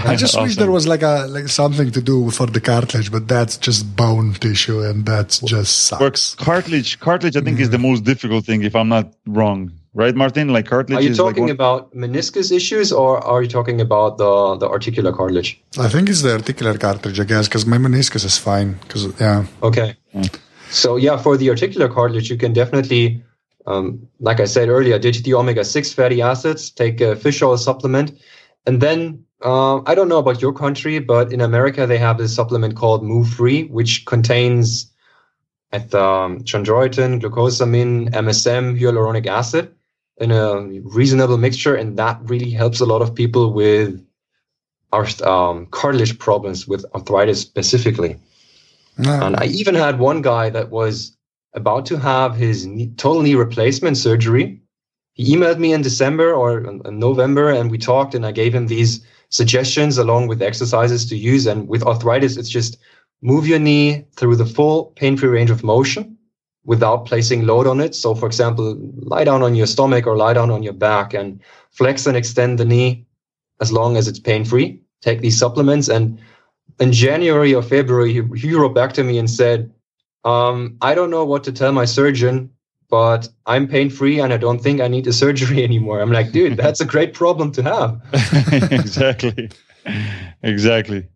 I just wish there was like a like something to do for the cartilage, but that's just bone tissue, and that's just Works sucks. cartilage. Cartilage, I think, is the most difficult thing. If I'm not wrong, right, Martin? Like cartilage. Are you is like talking one- about meniscus issues or are you talking about the, the articular cartilage? I think it's the articular cartilage, I guess, because my meniscus is fine. Because yeah, Okay. So yeah, for the articular cartilage, you can definitely Um, like I said earlier, ditch the omega 6 fatty acids, take a fish oil supplement. And then uh, I don't know about your country, but in America, they have this supplement called Move Free, which contains at um, chondroitin, glucosamine, MSM, hyaluronic acid in a reasonable mixture. And that really helps a lot of people with our um, cartilage problems with arthritis specifically. And I even had one guy that was about to have his knee, total knee replacement surgery. He emailed me in December or in November, and we talked, and I gave him these suggestions along with exercises to use. And with arthritis, it's just move your knee through the full pain-free range of motion without placing load on it. So, for example, lie down on your stomach or lie down on your back and flex and extend the knee as long as it's pain-free. Take these supplements and in January or February, he, he wrote back to me and said, um, I don't know what to tell my surgeon, but I'm pain free and I don't think I need a surgery anymore. I'm like, dude, that's a great problem to have. exactly. Exactly.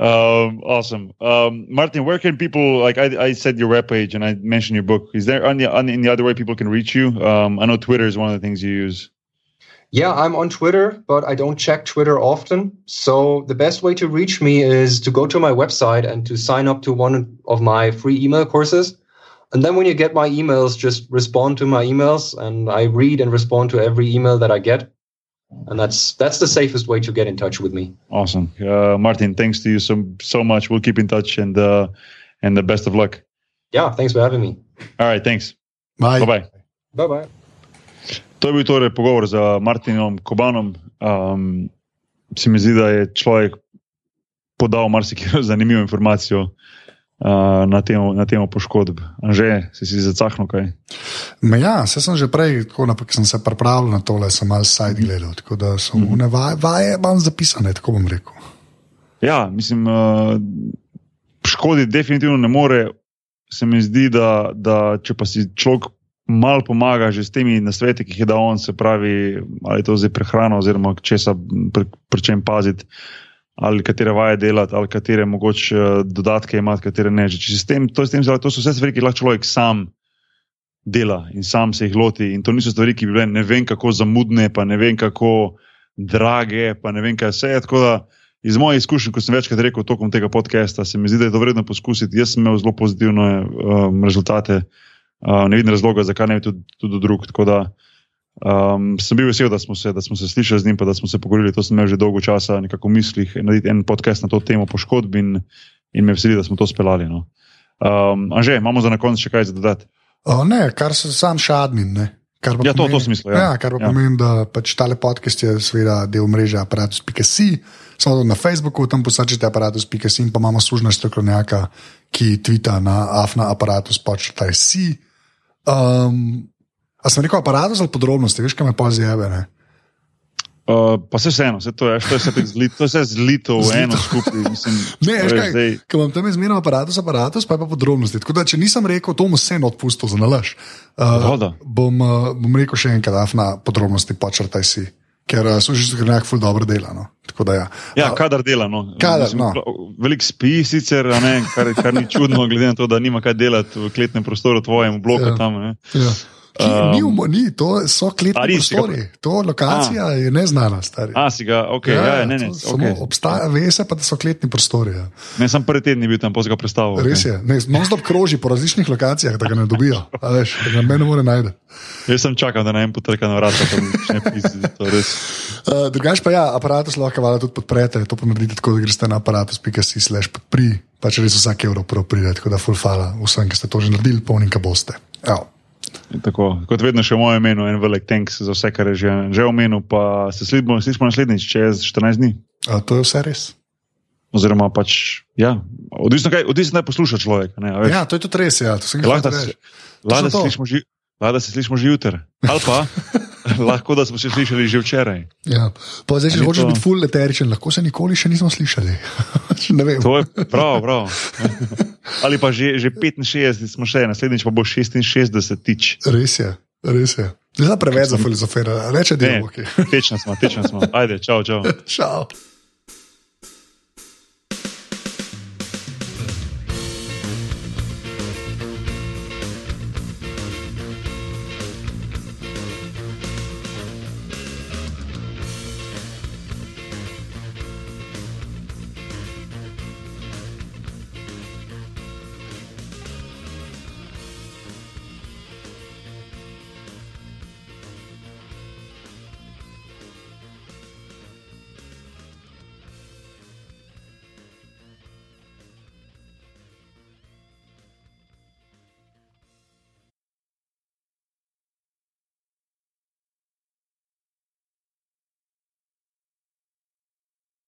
Um, awesome. Um, Martin, where can people, like I, I said your webpage and I mentioned your book. Is there on, the other way people can reach you? Um, I know Twitter is one of the things you use. Yeah, I'm on Twitter, but I don't check Twitter often. So the best way to reach me is to go to my website and to sign up to one of my free email courses. And then when you get my emails, just respond to my emails and I read and respond to every email that I get. And that's that's the safest way to get in touch with me. Awesome. Uh, Martin, thanks to you so so much. We'll keep in touch and uh, and the best of luck. Yeah, thanks for having me. All right, thanks. Bye. Bye-bye. Bye bye. To je bil torej pogovor z Martinom Kobanom. Um, se mi zdi, da je človek podal marsikaj zanimivo informacijo uh, na temo, na temo poškodb. Že si si zacahno kaj? Ma ja, se sem že prej, tako naprej, sem se pripravil na tole, sem malo side gledal, tako da so mm -hmm. vaje, vaje imam zapisane, tako bom rekel. Ja, mislim, uh, škoditi definitivno ne more. Se mi zdi, da, da če pa si človek malo pomaga že s temi nasveti, ki jih je dal on, se pravi, ali je to zdaj prehrana, oziroma česa, pri, pri čem paziti, ali katere vaje delati, ali katere mogoče uh, dodatke imati, katere ne. Če s tem, to, s tem zdaj, to so vse stvari, ki lahko človek sam dela in sam se jih loti. In to niso stvari, ki bi bile ne vem kako zamudne, pa ne vem kako drage, pa ne vem kaj vse. Tako da iz mojih izkušenj, ko sem večkrat rekel tokom tega podcasta, se mi zdi, da je to vredno poskusiti. Jaz sem imel zelo pozitivne um, rezultate. Uh, ne vidim razloga, zakaj ne bi tudi, tudi drug. Tako da um, sem bil vesel, da smo, se, da smo se slišali z njim, pa da smo se pogovorili. To sem imel že dolgo časa nekako v mislih, narediti en podcast na to temo poškodb in, in me veseli, da smo to speljali. No. Um, Anže, imamo za na konec še kaj za dodati? O, ne, kar se sam še admin. Ne. Kar Ja, to, pomeni- to smislu. Ja. Ja, kar pa Ja. pomeni, da pač tale podcast je seveda del mreže aparatus.si, samo na Facebooku, tam posačite aparatus.si in pa imamo služna strokovnjaka, ki tvita na afna aparatus počrtaj si. Um, a sem rekel aparatus ali podrobnosti, veš, kaj me pa zjebe, ne? Uh, pa se vseeno, vse to je, to je vse tako zlito, vse zlito v eno skupaj. Mislim, Ne, veš veš, kaj, zdaj, Ker imam tam izmerno aparatus, aparatus, pa je pa podrobnosti. Tako da, če nisem rekel, to bom vseeno odpustil za nalaž. Voda. bom, uh, bom rekel še enkrat, afna podrobnosti počrtaj si. Ker uh, služiš strokovnjak ful dobro dela. No. Tako da ja. Ja, kadar dela. No. Kadar, no. Veliko spi, sicer, ne, kar, kar ni čudno, glede na to, da nima kaj delati v kletnem prostoru, tvojem bloku ja. tam. Ne. Ja. Ki, um, ni, umo- ni, to so A, kletni si ga prostori. To lokacija je neznana, stari. A, si ga, ok, ja, ja, ne, ne, to samo okay. Obstaja, ve se pa, da so kletni prostori. Ja. ne sem prvi teden bil tam, si ga predstavil. Res je, ne, non-stop kroži po različnih lokacijah, da ga ne dobijo. a Veš, da ga ne more najti. Jaz sem čakal, da naj en potrka na vrata, nič ne pizdi. to res. Uh, drugač pa ja, aparatus lahko valjda tudi podprete. To pa naredite tako, da greste na aparatus.si slash podpri, pač res vsak evro prav pride, tako da full fala vsem, ki ste to že naredili, polnim, ka boste. Evo. Tako, kot vedno še v mojem imenu, en velik thanks za vse, kar je že, že omenil, pa se slišimo, slišimo naslednjič, čez 14 dni. Uh, to je vse res. Oziroma, pač, ja, odvisno, kaj, odvisno kaj posluša človek. Ne, a. Ja, to je tudi res. Ja, to Lahko se, se slišimo že jutri, ali pa lahko da smo se slišali že včeraj. Ja. Pa zdaj, če A ni hočeš to- biti full eteričen, lahko se nikoli še nismo slišali. ne. To je prav, prav. Ali pa že, že 65 smo še, naslednjič pa bo 66 tič. Res je, res je. Zdaj preveč za filozofirati, reče Ne. Okay. tečno smo, tečno smo. Ajde, čau, čau. Čau.